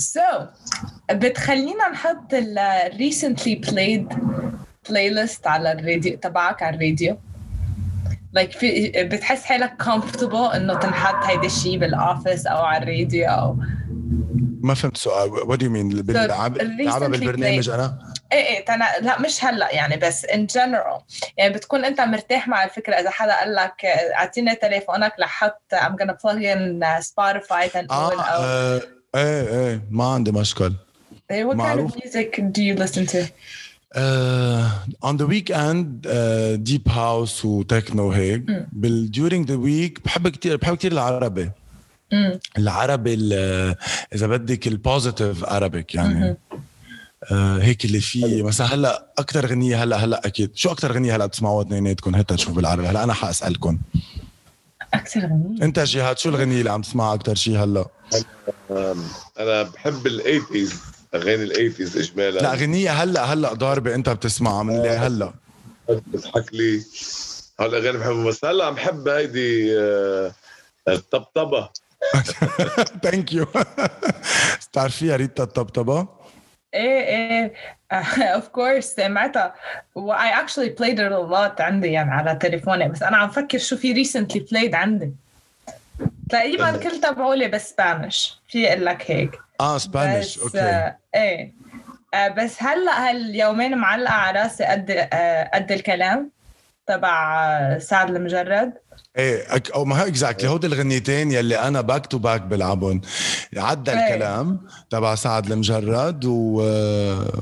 So بتخلينا نحط ال recently played playlist على الراديو تبعك على الراديو. Like في بتحس حالك comfortable إنه تنحط هيدا الشيء بالاوفيس أو على الراديو أو ما فهمت السؤال what do you mean recently بالبرنامج. أنا إيه إيه تنا... لا مش هلأ يعني بس in general يعني بتكون أنت مرتاح مع الفكرة إذا حدا قال لك آه، أعطيني تليفونك لحط I'm gonna plug in Spotify تنقول آه أو آه، إيه إيه ما عندي مشكل إيه، what kind of معروف. music do you listen to؟ Uh, on the weekend uh, deep house وتكنو هيك. بال during the week بحب كتير بحب كتير العربي. مم. العربي ال- إذا بدك البوزيتيف Arabic يعني. آه هيك اللي فيه. مثلا هلا أكثر غنية هلا هلا أكيد. شو أكثر غنية هلا بتسمعوها اثنيناتكم؟ حتى نشوف بالعربي. هلا أنا حأسألكم. أكثر غنية؟ أنت جهاد شو الغنية اللي عم تسمعها أكثر شيء هلا؟ أنا بحب ال eighties أغاني ال eighties اجمالا. لا غنيه هلأ هلأ ضاربة أنت بتسمعها من اللي هلأ. بتضحك لي. هلا اغاني بحبها بس هلأ عم بحب هيدي آه، الطبطبة. thank you بتعرفيها ريتا الطبطبة؟ إيه إيه. of course سمعتها. و I actually played it a lot عندي يعني على تليفوني. بس أنا عم فكر شو في recently played عندي. تقريبا أه. كل تبعولي بس Spanish في أقول لك هيك. آه Spanish بس okay. آه إيه. آه بس هلا هاليومين معلقة على راسي قد آه قد الكلام تبع آه، سعد المجرد؟ إيه أك... أو ما هو exactly هودي الغنيتين يلي أنا back to back بلعبهم. عدى إيه. الكلام تبع سعد المجرد و...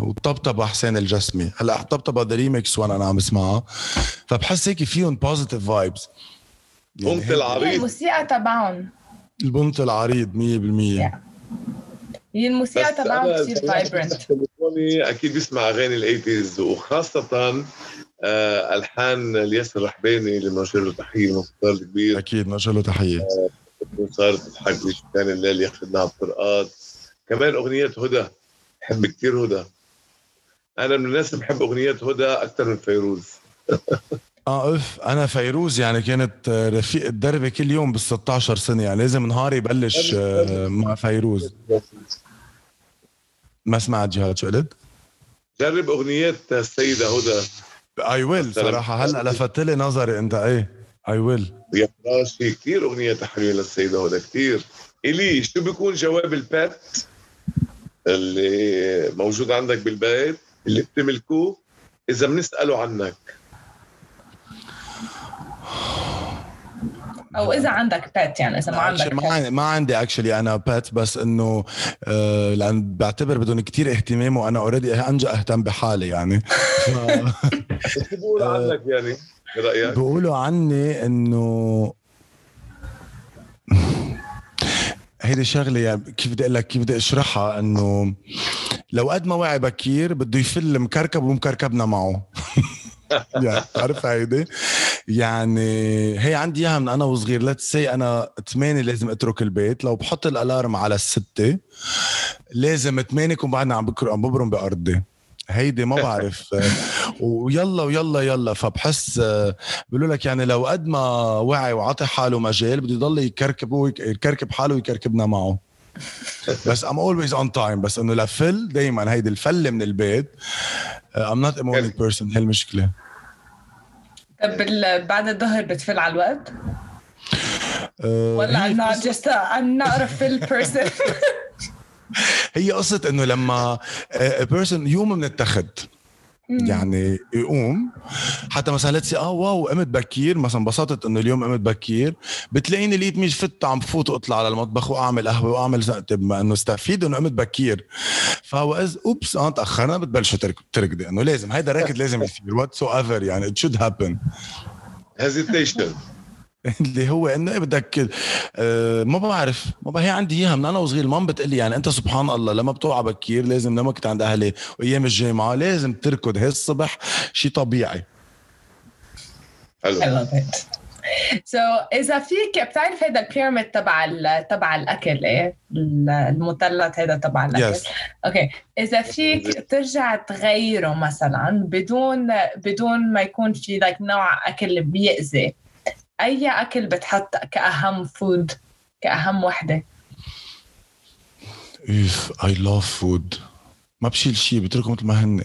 وطبطبة حسين الجسمي. هلأ طبطبة the remix وأنا أنا عم بسمعها فبحس هيك فيهم positive vibes قمت هي العريض. الموسيقى تبعهم. البنت العريض 100% هي الموسيقى تبعهم كثير vibrant تليفوني أكيد بيسمع أغاني ال eighties وخاصة آه، ألحان الياس الرحباني اللي بنوجه له تحية الموسيقار الكبير أكيد نوجه له تحية. صارت تضحك لي شو كان الليل ياخذنا على الطرقات كمان أغنية هدى بحب كثير هدى. أنا من الناس اللي بحب اغنيات هدى أكثر من فيروز. آه اف أنا فيروز يعني كانت آه، رفيقة دربي كل يوم بال 16 سنه يعني لازم نهاري يبلش آه، مع فيروز. ما سمعت جهاد شو قلت؟ جرب اغنيات السيدة هدى. اي ويل صراحة هلا لفت لي نظري. أنت إيه؟ اي ويل يا فراشي كثير اغنيات حلوة للسيده هدى كثير إلي شو بيكون جواب البات اللي موجود عندك بالبيت اللي بتملكوه؟ إذا بنسأله عنك. أو إذا عندك بيت يعني إذا ما عندك ما. عندي ما عندي actually أنا pet بس إنه آه لأن بعتبر بدهم كتير اهتمام وأنا already أنجا أهتم بحالي يعني ف- شو بيقولوا عنك يعني برأيك؟ بيقولوا عني إنه هيدي شغلة يعني كيف بدي أقول لك كيف بدي أشرحها إنه لو قد ما وعي بكير بده يفل مكركب ومكركبنا معه يعني بتعرف هيدي يعني هي عندي إياها من أنا وصغير. لا سي أنا 8 لازم أترك البيت. لو بحط الألارم على الستة لازم 8 يكون بعدنا عم بكر عم ببرم بأرضي. هيدي ما بعرف. ويلا ويلا يلا. فبحس بيقولوا لك يعني لو قد ما وعي وعطي حاله مجال بده يضل يكركب يكركب حاله ويكركبنا معه. بس I'm always on time. بس إنه لفل دائما هيدي الفلة من البيت. I'm not a morning person. هي المشكلة. طب بعد الظهر بتفل على الوقت؟ آه، ولا I'm not just a, I'm not a fill person. هي قصة إنه لما بيرسون يوم بنتخذ يعني يقوم. حتى مثلا لتسي آه واو قمت بكير. مثلا انبسطت إنه اليوم قمت بكير. بتلاقيني لقيت مش فت عم بفوت وأطلع على المطبخ وأعمل قهوة وأعمل زق- طب ما إنه استفيد إنه قمت بكير. فهو إز أوبس آه تأخرنا بتبلشوا ترك- تركضي إنه لازم. هيدا الركض لازم يصير. وات سو ايفر يعني ات شود هابن هيزيتيشن اللي هو إنه إيه بدك آه ما بعرف. ما بقى هي عندي إياها من أنا وصغير مام بتقلي. يعني أنت سبحان الله لما بتوعى بكير لازم لما كنت عند أهلي وأيام الجامعة لازم تركض هي الصبح شيء طبيعي. حلو I love it. سو so, إذا فيك بتعرف هذا البيراميد تبع تبع الأكل إيه؟ المثلث هذا تبع الأكل؟ Yes. okay إذا فيك ترجع تغيره مثلا بدون بدون ما يكون في like نوع أكل بيأذي أي أكل بتحط كأهم فود كأهم وحدة؟ اوف I love food ما بشيل شيء بتركهم مثل ما هن.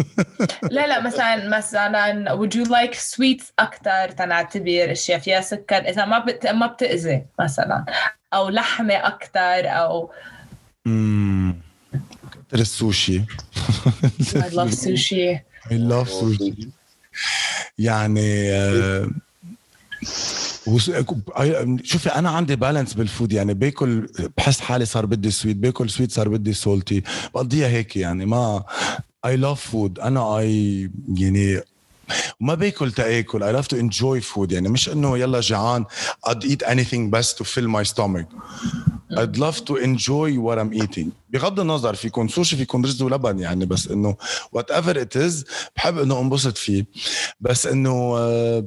لا لا مثلا مثلا would you like sweets أكثر تنعتبر أشياء فيها سكر. إذا ما بت ما بتأذي مثلا. أو لحمة أكثر أو امم كتر السوشي. I love sushi. I love sushi. يعني آه، شوفي أنا عندي بالانس بالفود يعني باكل بحس حالي صار بدي sweet باكل sweet صار بدي salty بقضيها هيك يعني ما I love food أنا I يعني ما باكل تاكل I love to enjoy food يعني مش إنه يلا جيعان I'd eat anything just to fill my stomach. I'd love to enjoy what I'm eating. بغض النظر في يكون سوشي في يكون رز ولبن يعني بس إنه whatever it is بحب إنه انبسط فيه. بس إنه آه،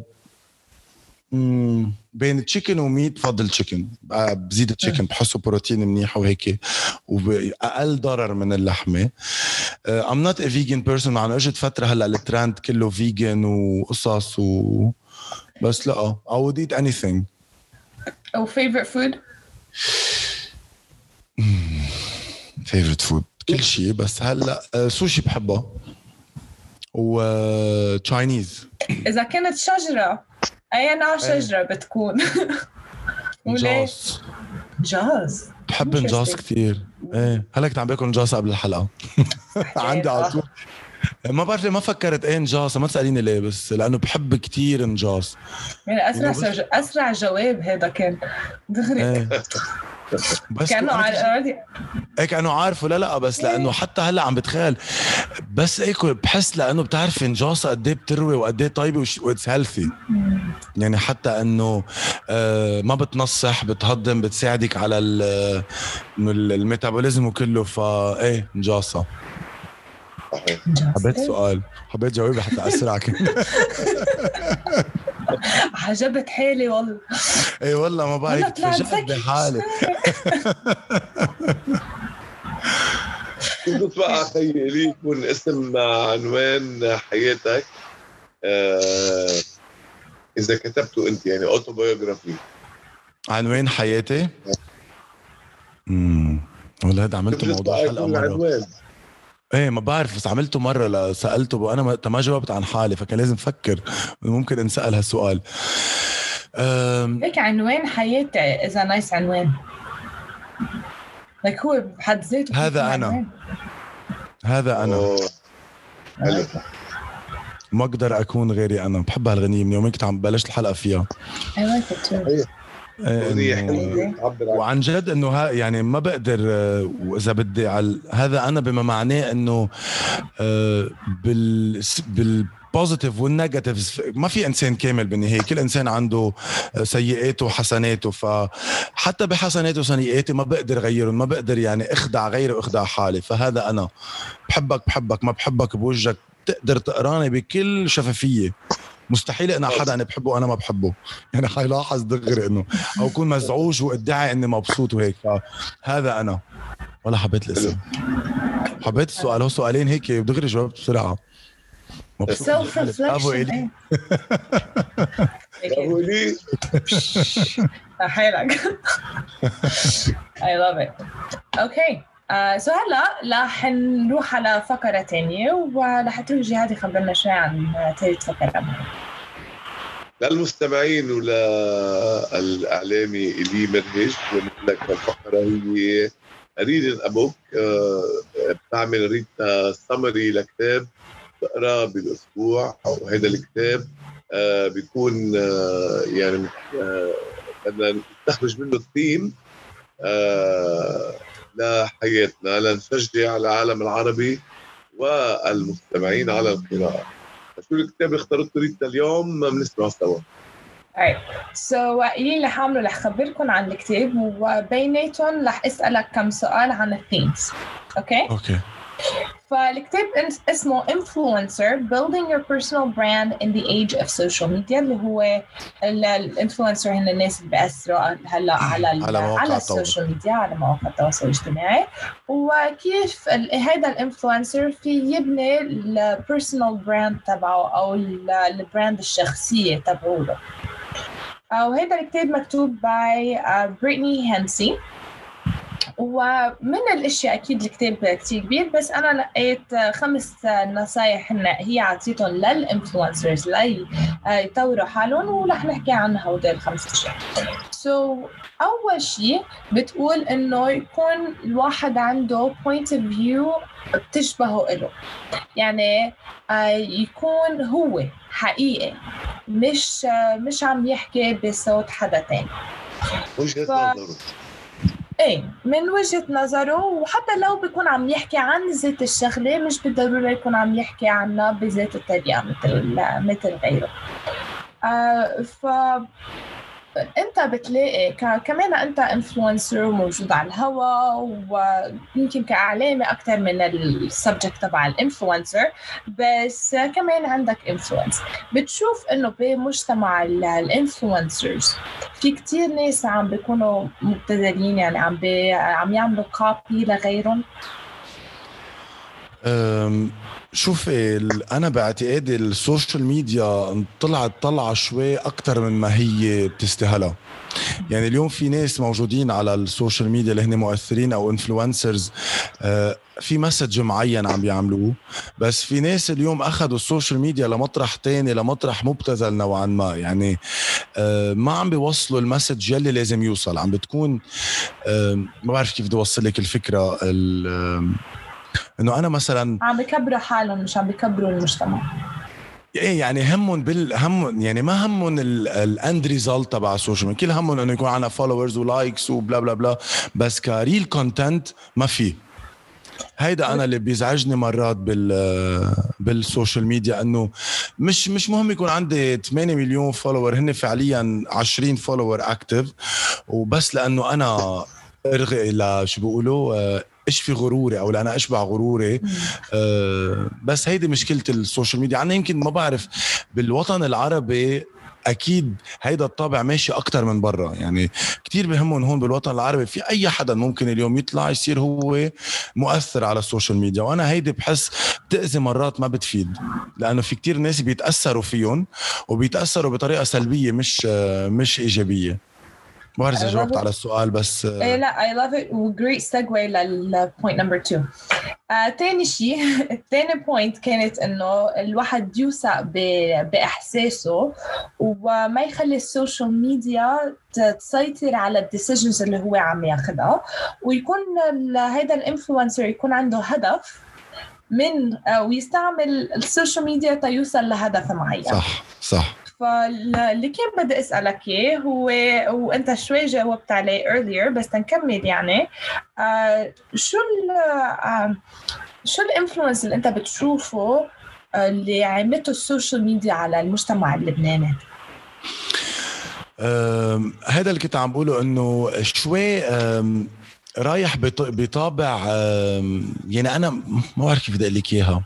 مم، بين chicken و meat بفضل تشيكن بزيد chicken بحسه بروتين منيح وهيك وأقل ضرر من اللحمة. I'm not a vegan person انه اجت فترة هلأ الترند كله vegan وقصص و بس لا I would eat anything. أو favorite food favorite food. كل شيء بس هلأ آه، سوشي بحبها و Chinese إذا كنت شجرة. أي نوع شجره بتكون؟ نجاص نجاص. بحب Interesting. كثير إيه. هلا كنت عم باكل نجاص قبل الحلقة. عندي على طول. ما بعرف ليه ما فكرت إيه نجاص ما تساليني ليه بس لأنه بحب كثير نجاص يعني أسرع سج... أسرع جواب هذا كان. دغري. إيه. بس كأنه على هيك انه عارفه. لا لا بس لأنه حتى هلأ عم بتخيل. بس اكل بحس لأنه بتعرفي نجاصه قد إيه بتروي وقد إيه طيبة و it's healthy يعني حتى إنه آه ما بتنصح بتهضم بتساعدك على ال- إنه ال metabolism وكله. فايه نجاصه حبيت السؤال حبيت جاوبي حتى اسرع كنت عجبت حالي والله. إي والله ما بعرف تفاجأت. بحالي كنت بتوقع خيي لي يكون اسم عنوان حياتك؟ آه، إذا كتبته أنت يعني autobiography عنوان حياتي؟ امم والله هذا عملته موضوع حلقة مرة. العنوان إيه ما بعرف بس عملته مرة لا سالته وأنا ما ما جاوبت عن حالي فكان لازم أفكر ممكن انسال هالسؤال. هيك عنوان حياتي إذا نايس عنوان. لك هو بحد ذاته هذا. عنوان. هذا أنا. حلو. ما أقدر أكون غيري أنا. بحب هالغنية من يومين كنت عم بلشت الحلقة فيها. I like it too. اغنيه حلوة عن وعن جد إنه ها يعني ما بقدر آه، وإذا بدي على هذا أنا بما معناه إنه آه، بال بال positive وال negatives ما في إنسان كامل بالنهاية كل إنسان عنده آه، سيئاته وحسناته فحتى بحسناته وسيئاتي ما بقدر غيرهم ما بقدر يعني أخدع غيري وأخدع حالي فهذا أنا بحبك بحبك ما بحبك بوجهك تقدر تقراني بكل شفافية. مستحيل أنا حدا أنا بحبه وأنا ما بحبه. يعني حيلاحظ دغري إنه أو اكون مزعوج وادعي إني مبسوط وهيك. فهذا أنا. ولا حبيت الاسم. حبيت السؤال. هو سؤالين هيك دغري جاوبت بسرعة. مبسوط. Self بحالي. برافو reflection إلي. إيه. برافو لي حالك I love it. okay آه so هلا رح نروح على فقرة تانية ورح تروح جهاد يخبرنا شوي عن ثالث معنا. للمستمعين وللإعلامي إلي مرهج لك الفقره هي ريد أبوك بتعمل ريتا سمري لكتاب تقراه بالأسبوع أو هذا الكتاب آه، بيكون آه، يعني آه، بدنا نستخرج منه الثيم آه، لحياتنا لنشجع العالم العربي والمستمعين على القراءة شو الكتاب اللي اخترته ريتا اليوم بنسمع سوا Alright. So اللي رح أعمله رح خبركم عن الكتاب وبيناتهم رح أسألك كم سؤال عن ال themes. okay؟ okay فالكتاب اسمه Influencer Building Your Personal Brand in the Age of Social Media اللي هو ال influencer هن الناس اللي بيأثروا هلا على على على. ال social media على مواقع التواصل الاجتماعي. وكيف هذا ال influencer في يبني ال personal brand تبعه أو ال- ال brand الشخصية تبعوله. وهذا الكتاب مكتوب by بريتني هانسي ومن الأشياء أكيد الكتاب كثير كبير بس أنا لقيت خمس نصائح إن هي عطيتهم لل influencers لي يطوروا حالهم ورح نحكي عن هودي الخمس أشياء. سو so, أول شيء بتقول إنه يكون الواحد عنده point of view بتشبهه له يعني آه، يكون هو حقيقي مش مش عم يحكي بصوت حدا تاني. وجهة ف- نظره. إيه من وجهة نظره وحتى لو بيكون عم يحكي عن ذات الشغلة مش بالضرورة يكون عم يحكي عنها بذات الطريقة مثل مثل غيره. آه ف انت بتلاقي كمان انت influencer موجود على الهوا ويمكن كإعلامي أكثر من ال subject تبع ال influencer بس كمان عندك influence بتشوف إنه بمجتمع ال influencers في كتير ناس عم بيكونوا مبتذلين يعني عم عم يعملوا copy لغيرهم. شوفي أنا باعتقادي ال social media طلعت طلعة شوي أكثر من ما هي بتستاهلها. يعني اليوم في ناس موجودين على ال social media اللي هن مؤثرين أو influencers في message معين عم بيعملوه. بس في ناس اليوم أخذوا ال social media لمطرح تاني لمطرح مبتذل نوعا ما. يعني آه، ما عم بيوصلوا ال message يلي لازم يوصل. عم بتكون آه، ما بعرف كيف بدي أوصل لك الفكرة إنه أنا مثلا عم بكبروا حالهم مش عم بكبروا المجتمع. إيه يعني همهم بال هم يعني ما همهم ال end result تبع ال social media كل همهم إنه يكون عنا followers و likes و bla bla bla بس ك real content ما في. هيدا أنا اللي بيزعجني مرات بال بال social media إنه مش مش مهم يكون عندي 8 مليون follower هن فعليا 20 follower active وبس لأنه أنا أرغي لشو بيقولوا آه، أشبع غروري أو لأنا أشبع غروري. آه، بس هيدي مشكلة ال social media. أنا يمكن ما بعرف بالوطن العربي أكيد هيدا الطابع ماشي أكتر من برا. يعني كتير بهمهم هون بالوطن العربي. في أي حدا ممكن اليوم يطلع يصير هو مؤثر على ال social media؟ وأنا هيدي بحس بتأذي مرات ما بتفيد لأنه في كتير ناس بيتأثروا فيهم وبيتأثروا بطريقة سلبية مش مش إيجابية. ما بعرف اذا جاوبت. على السؤال بس إيه لا I love it. و great segue لل point number 2 آه، تاني شيء تاني point كانت إنه الواحد يوثق بإحساسه وما يخلي ال social media تسيطر على ال decisions اللي هو عم ياخذها ويكون هيدا ال influencer يكون عنده هدف من آه، ويستعمل ال social media تيوصل لهدف معين. صح صح. فاللي كان بدي أسألك إياه هو وأنت شوي جاوبت عليه earlier بس تنكمل يعني. آه شو ال آه شو ال influence اللي أنت بتشوفه آه، اللي عملته ال social media على المجتمع اللبناني؟ هذا اللي كنت عم بقوله إنه شوي رايح بط- بطابع يعني أنا ما بعرف كيف بدي أقول لك إياها.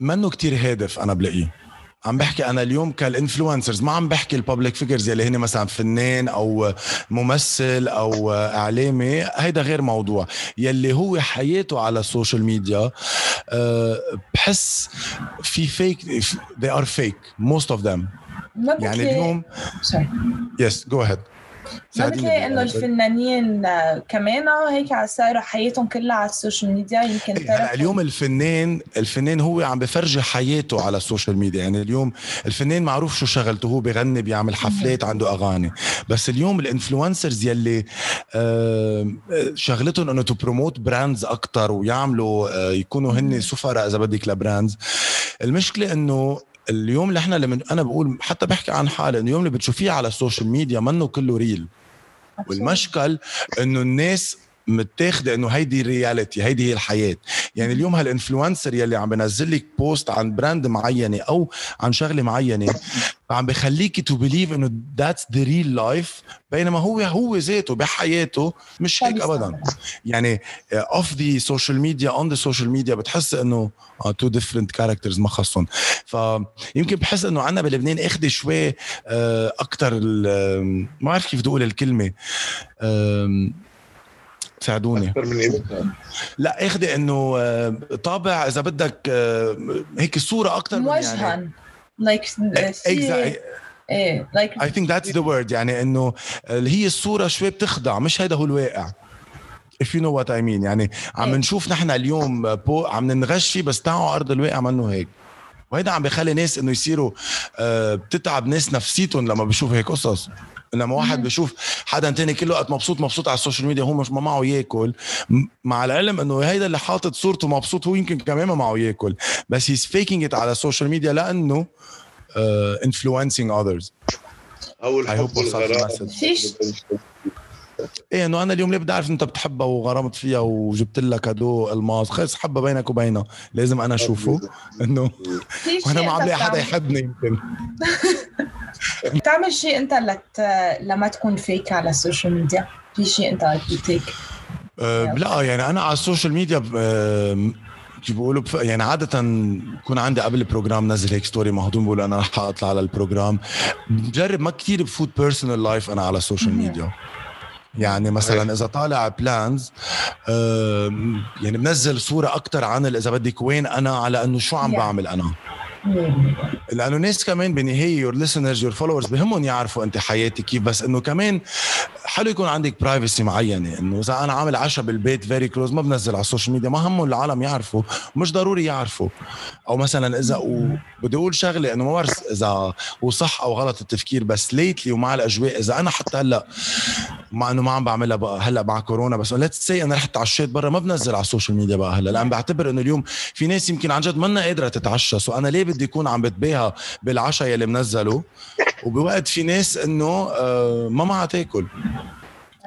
منه كتير هادف أنا بلاقيه. عم بحكي أنا اليوم كال influencers ما عم بحكي ال public figures يلي هن مثلا فنان أو ممثل أو إعلامي هيدا غير موضوع. يلي هو حياته على ال social media أه، بحس في fake they are fake most of them. يعني اليوم. yes go ahead بتلاقي إنه الفنانين آه، كمان هيك صاروا حياتهم كلها على ال social media يمكن هلا تركوا- اليوم الفنان الفنان هو عم بفرجي حياته على ال social media. يعني اليوم الفنان معروف شو شغلته هو بغني بيعمل حفلات عنده أغاني. بس اليوم ال influencers يلي آه، شغلتهم إنه to promote brands أكثر ويعملوا آه، يكونوا هن سفراء إذا بدك ل brands المشكلة إنه اليوم اللي إحنا لما أنا بقول حتى بحكي عن حالي إنه اليوم اللي بتشوفيه على ال social media منه كله real والمشكل إنه الناس متاخدة إنه هيدي ال reality هيدي هي الحياة. يعني اليوم هال influencer يلي عم بنزل لك post عن brand معينة أو عن شغلة معينة فعم بخليكي to believe إنه that's the real life بينما هو هو ذاته بحياته مش هيك ابدا. يعني off the social media on the social media بتحس إنه two different characters ما خصهم. فيمكن بحس إنه عنا بلبنان أخذ شوي أكثر ما بعرف كيف بدي أقول الكلمة. ساعدوني. أكثر من قيمتها لا اخذي إنه آه، طابع إذا بدك آه، هيك الصورة أكثر من موجها. يعني like exactly. إيه like I think that's the word يعني إنه هي الصورة شوي بتخدع مش هيدا هو الواقع if you know what I mean يعني عم إيه. نشوف نحن اليوم بو عم ننغش فيه بس تعوا أرض الواقع منه هيك وهيدا عم بخلي ناس إنه يصيروا آه، بتتعب ناس نفسيتهم لما بيشوفوا هيك قصص لما واحد بيشوف حدا تاني كل وقت مبسوط مبسوط على ال social media هو مش ما معه ياكل. مع العلم إنه هيدا اللي حاطط صورته مبسوط هو يمكن كمان ما معه ياكل. بس he's faking it على ال social media لأنه influencing others أو الحب والغرام. إيه إنه أنا اليوم ليه بدي أعرف إنت بتحبها وغرمت فيها وجبت لها cadeau الماس خلص حبها بينك وبينها. لازم أنا أشوفه. إنه وأنا ما عم أنت لاقي حدا يحبني يمكن. بتعمل شيء أنت لت... لما تكون fake على ال social media في شيء أنت بتيك. أه لا يعني أنا على ال social media أه بيقولوا بف... يعني عادة بكون عندي قبل ال program نزل هيك story مهضوم بقول أنا رح أطلع على ال program. بجرب ما كثير بفوت personal life أنا على ال social media يعني مثلا إذا طالع plans يعني بنزل صورة أكثر عن إذا بدك وين أنا على إنه شو عم. بعمل أنا. لأنه ناس كمان بالنهايه your listeners your followers بهمهم يعرفوا انت حياتك كيف. بس انه كمان حلو يكون عندك privacy معينة. انه إذا أنا عامل عشاء بالبيت very close ما بنزل على ال social media ما همهم العالم يعرفوا مش ضروري يعرفوا. أو مثلا إذا وبدي أقول شغلة إنه ما بعرف إذا هو صح أو غلط التفكير بس lately ومع الأجواء إذا أنا حتى هلأ مع إنه ما عم بعملها بقى هلأ مع كورونا بس. let's see أنا رحت تعشيت برا ما بنزل على ال social media بقى هلأ. لأن بعتبر إنه اليوم في ناس يمكن عن جد منا قادرة تتعشى. so أنا ليه بدي اكون عم بتباهى بالعشاء يلي منزله. وبوقت في ناس إنه آه ما معها تاكل.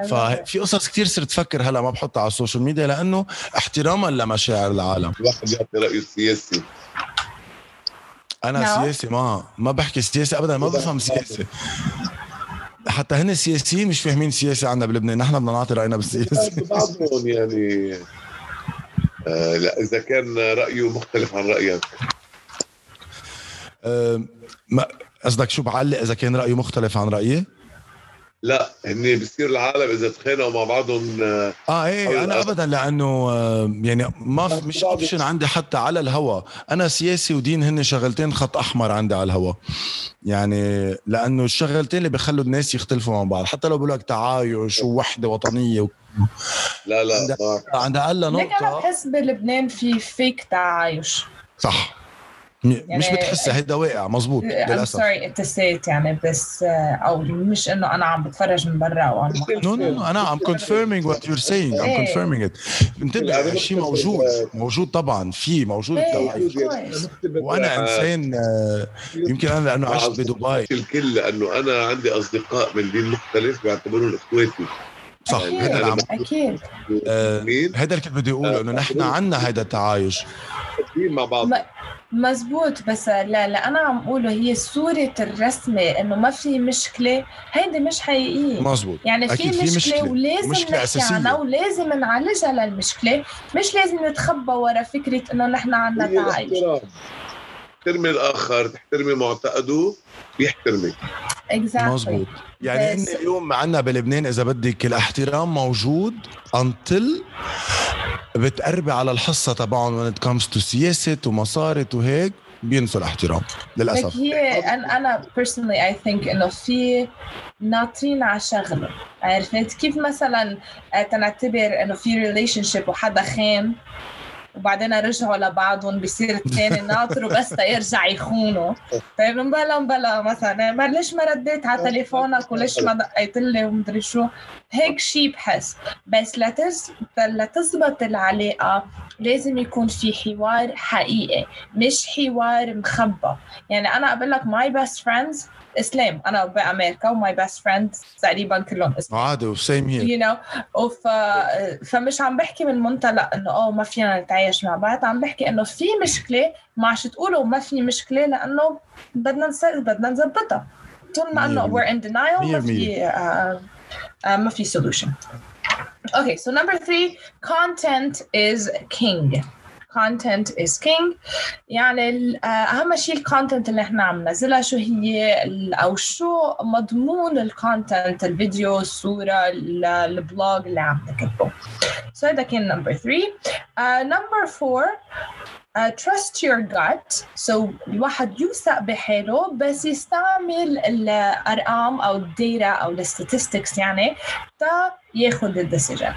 ففي قصص كتير صرت فكر هلا ما بحطها على ال social media لأنه احتراما لمشاعر العالم. الواحد يعطي رأيه السياسي أنا نعم. سياسي ما ما بحكي سياسي ابدا ما بفهم سياسي. حتى هن السياسيين مش فاهمين سياسه عنا بلبنان نحن بدنا نعطي رأينا بالسياسة بعضهم يعني آه لا إذا كان رأيه مختلف عن رأيك. قصدك شو بعلق إذا كان رأيه مختلف عن رأيي؟ لا هن بصير العالم إذا تخانقوا مع بعضهم آه، آه إيه أنا ابدا لأنه آه، يعني ما مش اوبشن عندي حتى على الهوا. أنا سياسي ودين هن شغلتين خط أحمر عندي على الهوا. يعني لأنه الشغلتين اللي بيخلوا الناس يختلفوا مع بعض. حتى لو بقول لك تعايش ووحده وطنية و... لا لا عند أقل ليك أنا نقطه بحس بلبنان في فيك تعايش. صح. م- مش يعني- بتحسها هيدا واقع مزبوط للأسف. say it يعني بس آه، أو مش إنه أنا عم بتفرج من برا أو عم no no no أنا confirming what you're saying I'm إيه. confirming it. انتبه الشيء موجود موجود طبعا في موجود إيه. وأنا انسان آه، يمكن أنا لأنه عشت بدبي. الكل لأنه أنا عندي أصدقاء من دين مختلف بعتبرهم إخواتي. صح أكيد هذا اللي عم أكيد. آه، هذا اللي كنت بدي أقوله إنه نحن عنا هذا التعايش. مع بعض. مزبوط بس لا لا أنا عم أقوله هي صورة الرسمة إنه ما في مشكلة. هيدي مش حقيقية. مزبوط يعني في أكيد في مشكلة, مشكلة. ولازم ومشكلة نحكي أساسية. عنها ولازم نعالجها للمشكلة. مش لازم نتخبى ورا فكرة إنه نحن عنا هي تعايش. تحترمي الآخر تحترمي معتقده بيحترمك. Exactly. مزبوط يعني ان اليوم عنا بلبنان إذا بدك الاحترام موجود انتل بتقربي على الحصة تبعهم it comes to سياسة ومصاري وهيك بينسوا الاحترام للأسف. هي أنا أنا personally I think إنه في ناطرين على شغله عرفت؟ كيف مثلا تنعتبر إنه في relationship وحدا خان؟ وبعدين رجعوا لبعضهم بصير الثاني ناطره بس تيرجع يخونه. طيب مبلا مبلا مثلا. ما ليش ما رديت على تليفونك وليش ما دقيت لي ومدري شو؟ هيك شيء بحس. بس لتز... لتزبط العلاقة. لازم يكون في حوار حقيقي مش حوار مخبى يعني أنا أقول لك my best friends إسلام. أنا بامريكا و my best friends تقريبا كلهم إسلام. عادي وسيم you know وف... فمش عم بحكي من منطلق إنه آه ما فينا نتعايش مع بعض. عم بحكي إنه في مشكلة ما عادش تقولوا ما في مشكلة لإنه بدنا بدنا نظبطها. طول ما إنه we're in denial ما في آه آه ما في solution. Okay, so number three, content is king. Content is king. يعني أهم شيء ال content اللي إحنا عم ننزلها شو هي؟ أو شو مضمون ال content الفيديو الصورة ال blog اللي عم نكتبه. So هذا كان three. uh, number four. Uh, trust your gut. So الواحد يوثق بحاله بس يستعمل الأرقام أو ال data أو ال statistics يعني تا ياخذ ال decision.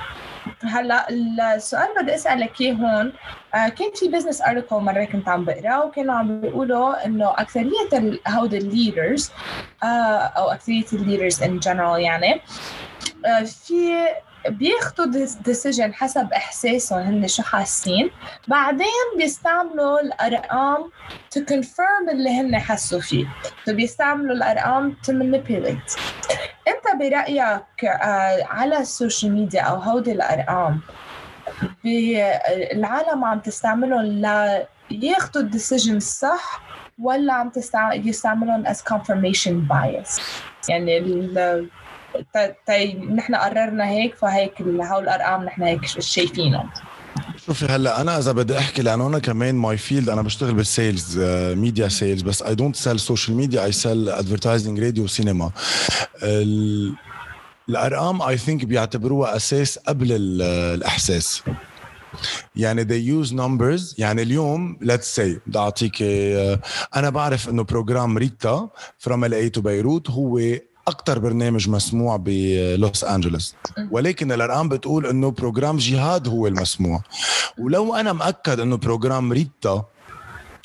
هلأ السؤال بدي أسألك إياه هون. آه كان في business article مرة كنت عم بقرأه وكانوا عم بيقولوا إنه أكثرية هودي ال leaders آه أو أكثرية ال leaders in general يعني آه في بياخدوا decision حسب إحساسهم هن شو حاسين بعدين بيستعملوا الأرقام to confirm اللي هن حسوا فيه. فبيستعملوا الأرقام to manipulate. أنت برأيك آه على ال social media أو هودي الأرقام العالم عم تستعملهم لياخدوا ال decision الصح ولا عم يستعملون as confirmation bias. يعني نحن قررنا هيك فهيك هول الأرقام نحن هيك شايفينهم. شوفي هلأ أنا إذا بدي أحكي لأنه أنا كمان my field أنا بشتغل بال sales media sales بس I don't sell social media I sell advertising راديو سينما الأرقام I think بيعتبروها أساس قبل الإحساس. يعني they use numbers. يعني اليوم let's say بدي أعطيك آه، أنا بعرف إنه program ريتا from LA to بيروت هو أكثر برنامج مسموع بلوس أنجلوس. ولكن الأرقام بتقول إنه program جهاد هو المسموع. ولو أنا مأكد إنه program ريتا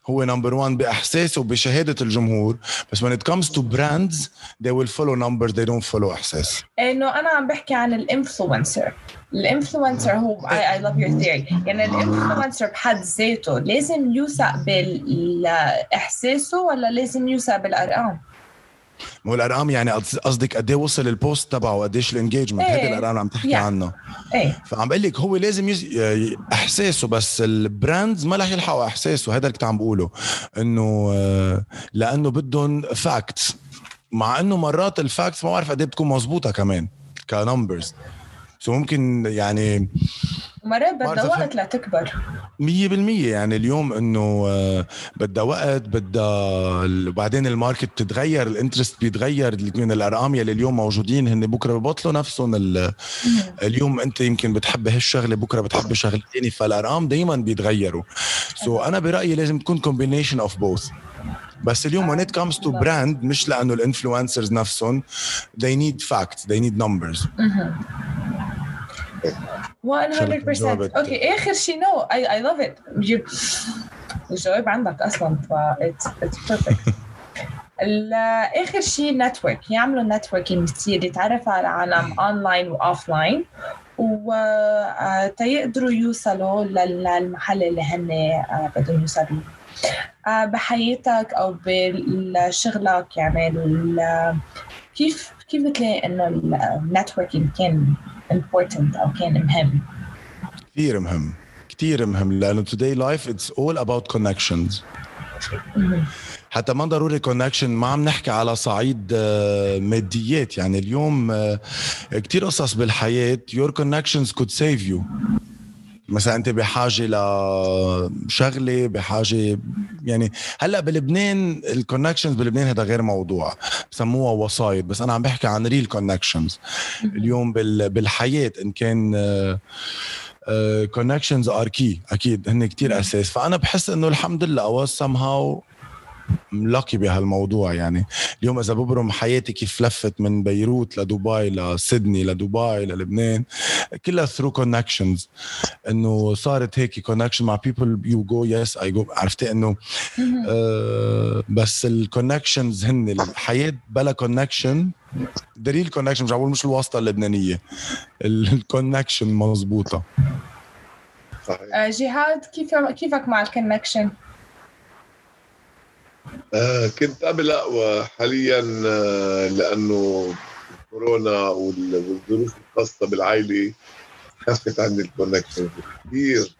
هو number 1 بإحساسه وبشهادة الجمهور. بس when it comes to brands they will follow numbers. They don't follow إحساس. إنه أنا عم بحكي عن ال influencer. ال influencer هو I love your theory. يعني ال influencer بحد ذاته لازم يوثق باحساسه ولا لازم يوثق بالأرقام؟ ما هو الأرقام يعني قصدك قد إيه وصل ال post تبعه قديش ال engagement هيدي الأرقام اللي عم تحكي yeah. عنها إيه. فعم بقول لك هو لازم يز... إحساسه بس ال brands ما رح يلحقوا إحساسه. هذا اللي كنت عم بقوله. إنه آه، لأنه بدهم facts مع إنه مرات ال facts ما بعرف قد إيه بتكون مزبوطه كمان ك numbers so ممكن يعني مرات بدها وقت لتكبر. 100% يعني اليوم إنه آه، بدها وقت بدها وبعدين ال market بتتغير ال interest بيتغير من الأرقام يلي اليوم موجودين هن بكرة ببطلوا نفسهم. اليوم أنت يمكن بتحب هالشغلة بكرة بتحب شغلة ثانية فالأرقام دائما بيتغيروا. so so أنا برأيي لازم تكون combination of both بس اليوم when it comes to brand مش لأنه ال influencers نفسهم they need facts they need numbers. 100% okay آخر شيء no I I love it الجواب عندك أصلا ف it's perfect آخر شيء network يعملوا networking كثير يتعرفوا على عالم online و offline وتيقدروا يوصلوا للمحل اللي هن آه، بدهم يوصلوا. آه، بحياتك أو بشغلك يعني كيف كيف بتلاقي إنه ال networking كان important أو كان مهم. كثير مهم. كثير مهم لأنه today life it's all about connections. حتى ما ضروري connection ما عم نحكي على صعيد آه، ماديات. يعني اليوم آه، كثير قصص بالحياة your connections could save you. مثلا أنت بحاجة لشغله بحاجة يعني هلأ بلبنان ال connections بلبنان هذا غير موضوع بسموها وسايط بس أنا عم بحكي عن real connections اليوم بالحياة إن كان كونكشنز are key أكيد هن كتير أساس. فأنا بحس إنه الحمد لله I was somehow lucky بهالموضوع يعني. اليوم إذا ببرم حياتي كيف لفت من بيروت لدبي لسيدني لدبي للبنان كلها through connections إنه صارت هيك connection مع people you go yes I go عرفتي إنه؟ آه بس ال connections هن الحياة بلا connection the real connection مش عم مش الواسطة اللبنانية. ال connection مضبوطه صحيح جهاد كيف كيفك مع الكونكشن؟ آه كنت قبل اقوى حاليا آه لأنه كورونا والظروف الخاصة بالعائلة خفت عندي ال connection كثير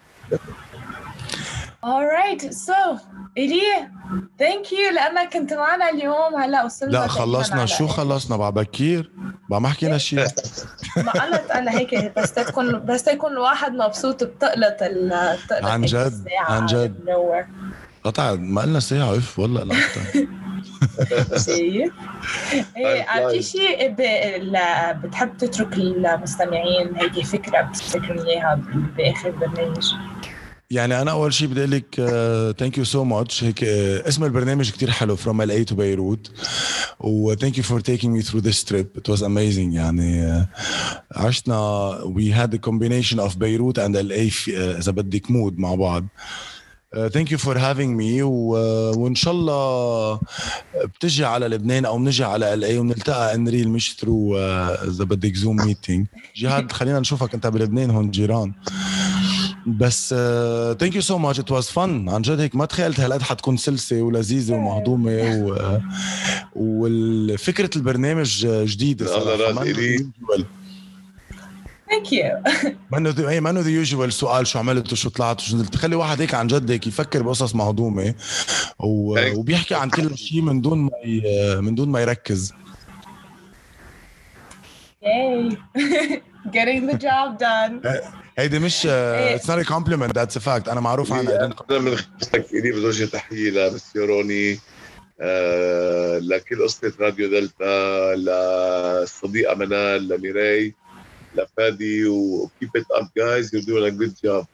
alright so إلي thank you لأنك كنت معنا اليوم هلأ وصلنا لا خلصنا. شو خلصنا؟ بعد بكير؟ بعد ما حكينا شيء ما قلت أنا هيك بس تكون بس تكون الواحد مبسوط بتقلط التقلط عن جد عن جد. قطع ما قلنا ساعة اف والله لا شايف؟ إيه. في شيء بتحب تترك المستمعين هيك فكرة بتفتكر إياها بآخر البرنامج؟ يعني أنا أول شيء بدي أقول لك thank you so much هيك uh, اسم البرنامج كتير حلو From LA to Beirut و thank you for taking me through this trip it was amazing يعني uh, عشنا we had combination of Beirut and LA إذا بدك مود مع بعض. Thank you for having me وإن شاء الله بتجي على لبنان أو بنجي على LA ونلتقى in real مش through إذا بدك Zoom meeting جهاد خلينا نشوفك أنت بلبنان هون جيران. بس thank you so much it was fun عن جد هيك ما تخيلت هالقد حتكون سلسة ولذيذة ومهضومة و وفكره البرنامج جديده صراحة. thank you منه the منه the usual سؤال شو عملت وشو طلعت وشو نزلت؟ خلي واحد هيك عن جد هيك يفكر بقصص مهضومة و... وبيحكي عن كل شيء من دون ما ي... من دون ما يركز. Yay. Getting the job done. هيدي مش it's not compliment that's a fact أنا معروف عنها. أنا من خلالك الي بدي اوجه تحية لمسيو روني آه لكل قصة راديو دلتا للصديقه منال لميراي لفادي و keep it up guys you doing a good job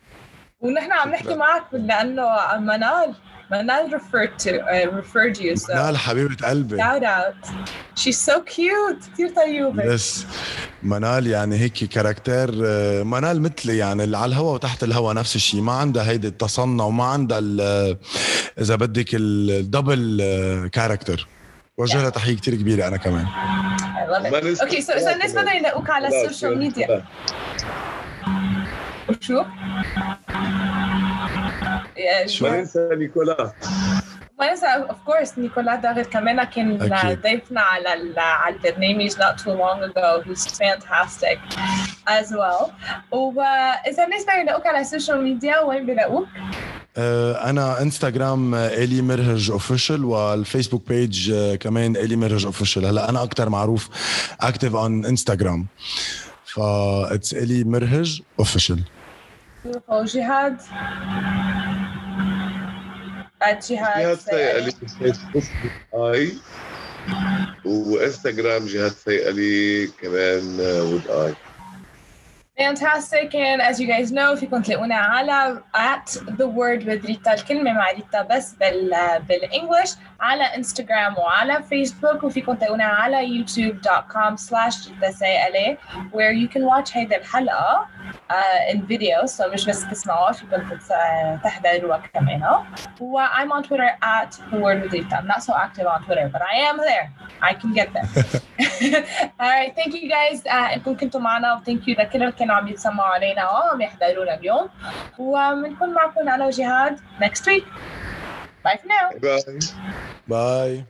ونحن عم نحكي معك لأنه منال Manal referred to uh, referred you so منال حبيبة قلبي. Shout out. She's so cute. كثير طيوبة. yes منال يعني هيك character منال مثلي يعني اللي على الهوا وتحت الهوا نفس الشيء. ما عندها هيدي التصنع وما عندها إذا بدك ال double character وجه لها تحية كثير كبيرة أنا كمان. Love it. okay so اذا الناس بدهم يلاقوك على ال social media شو؟ ما ننسى نيكولا ما ننسى of course نيكولا داغر كمان كان ضيفنا على على البرنامج not too long ago who's fantastic as well. واذا الناس بدهم يلاقوك على ال social media وين بيلاقوك؟ أنا انستغرام إلي مرهج official وال Facebook page كمان إلي مرهج official هلا أنا أكثر معروف active on Instagram فا it's إلي مرهج official جهاد جهاد سيئلي فيسبوك اي وإنستغرام جهاد سيئلي كمان would I Fantastic. And as you guys know فيكم تلاقونا على at the word with ريتا الكلمة مع ريتا بس بال بالانجلش على انستغرام وعلى فيسبوك وفيكم تلاقونا على youtube.com slash ريتا where you can watch هيدا الحلقة uh, in video so مش بس تسمعوها فيكم تحضروها كمان و I'm on Twitter at the word with Rita. I'm not so active on Twitter but I am there I can get there all right thank you guys uh, انكم كنتوا معنا و thank you لكل اللي كانوا عم يتسمعوا علينا وعم يحضرونا اليوم وبنكون معكم انا وجهاد next week bye for now. Bye. Bye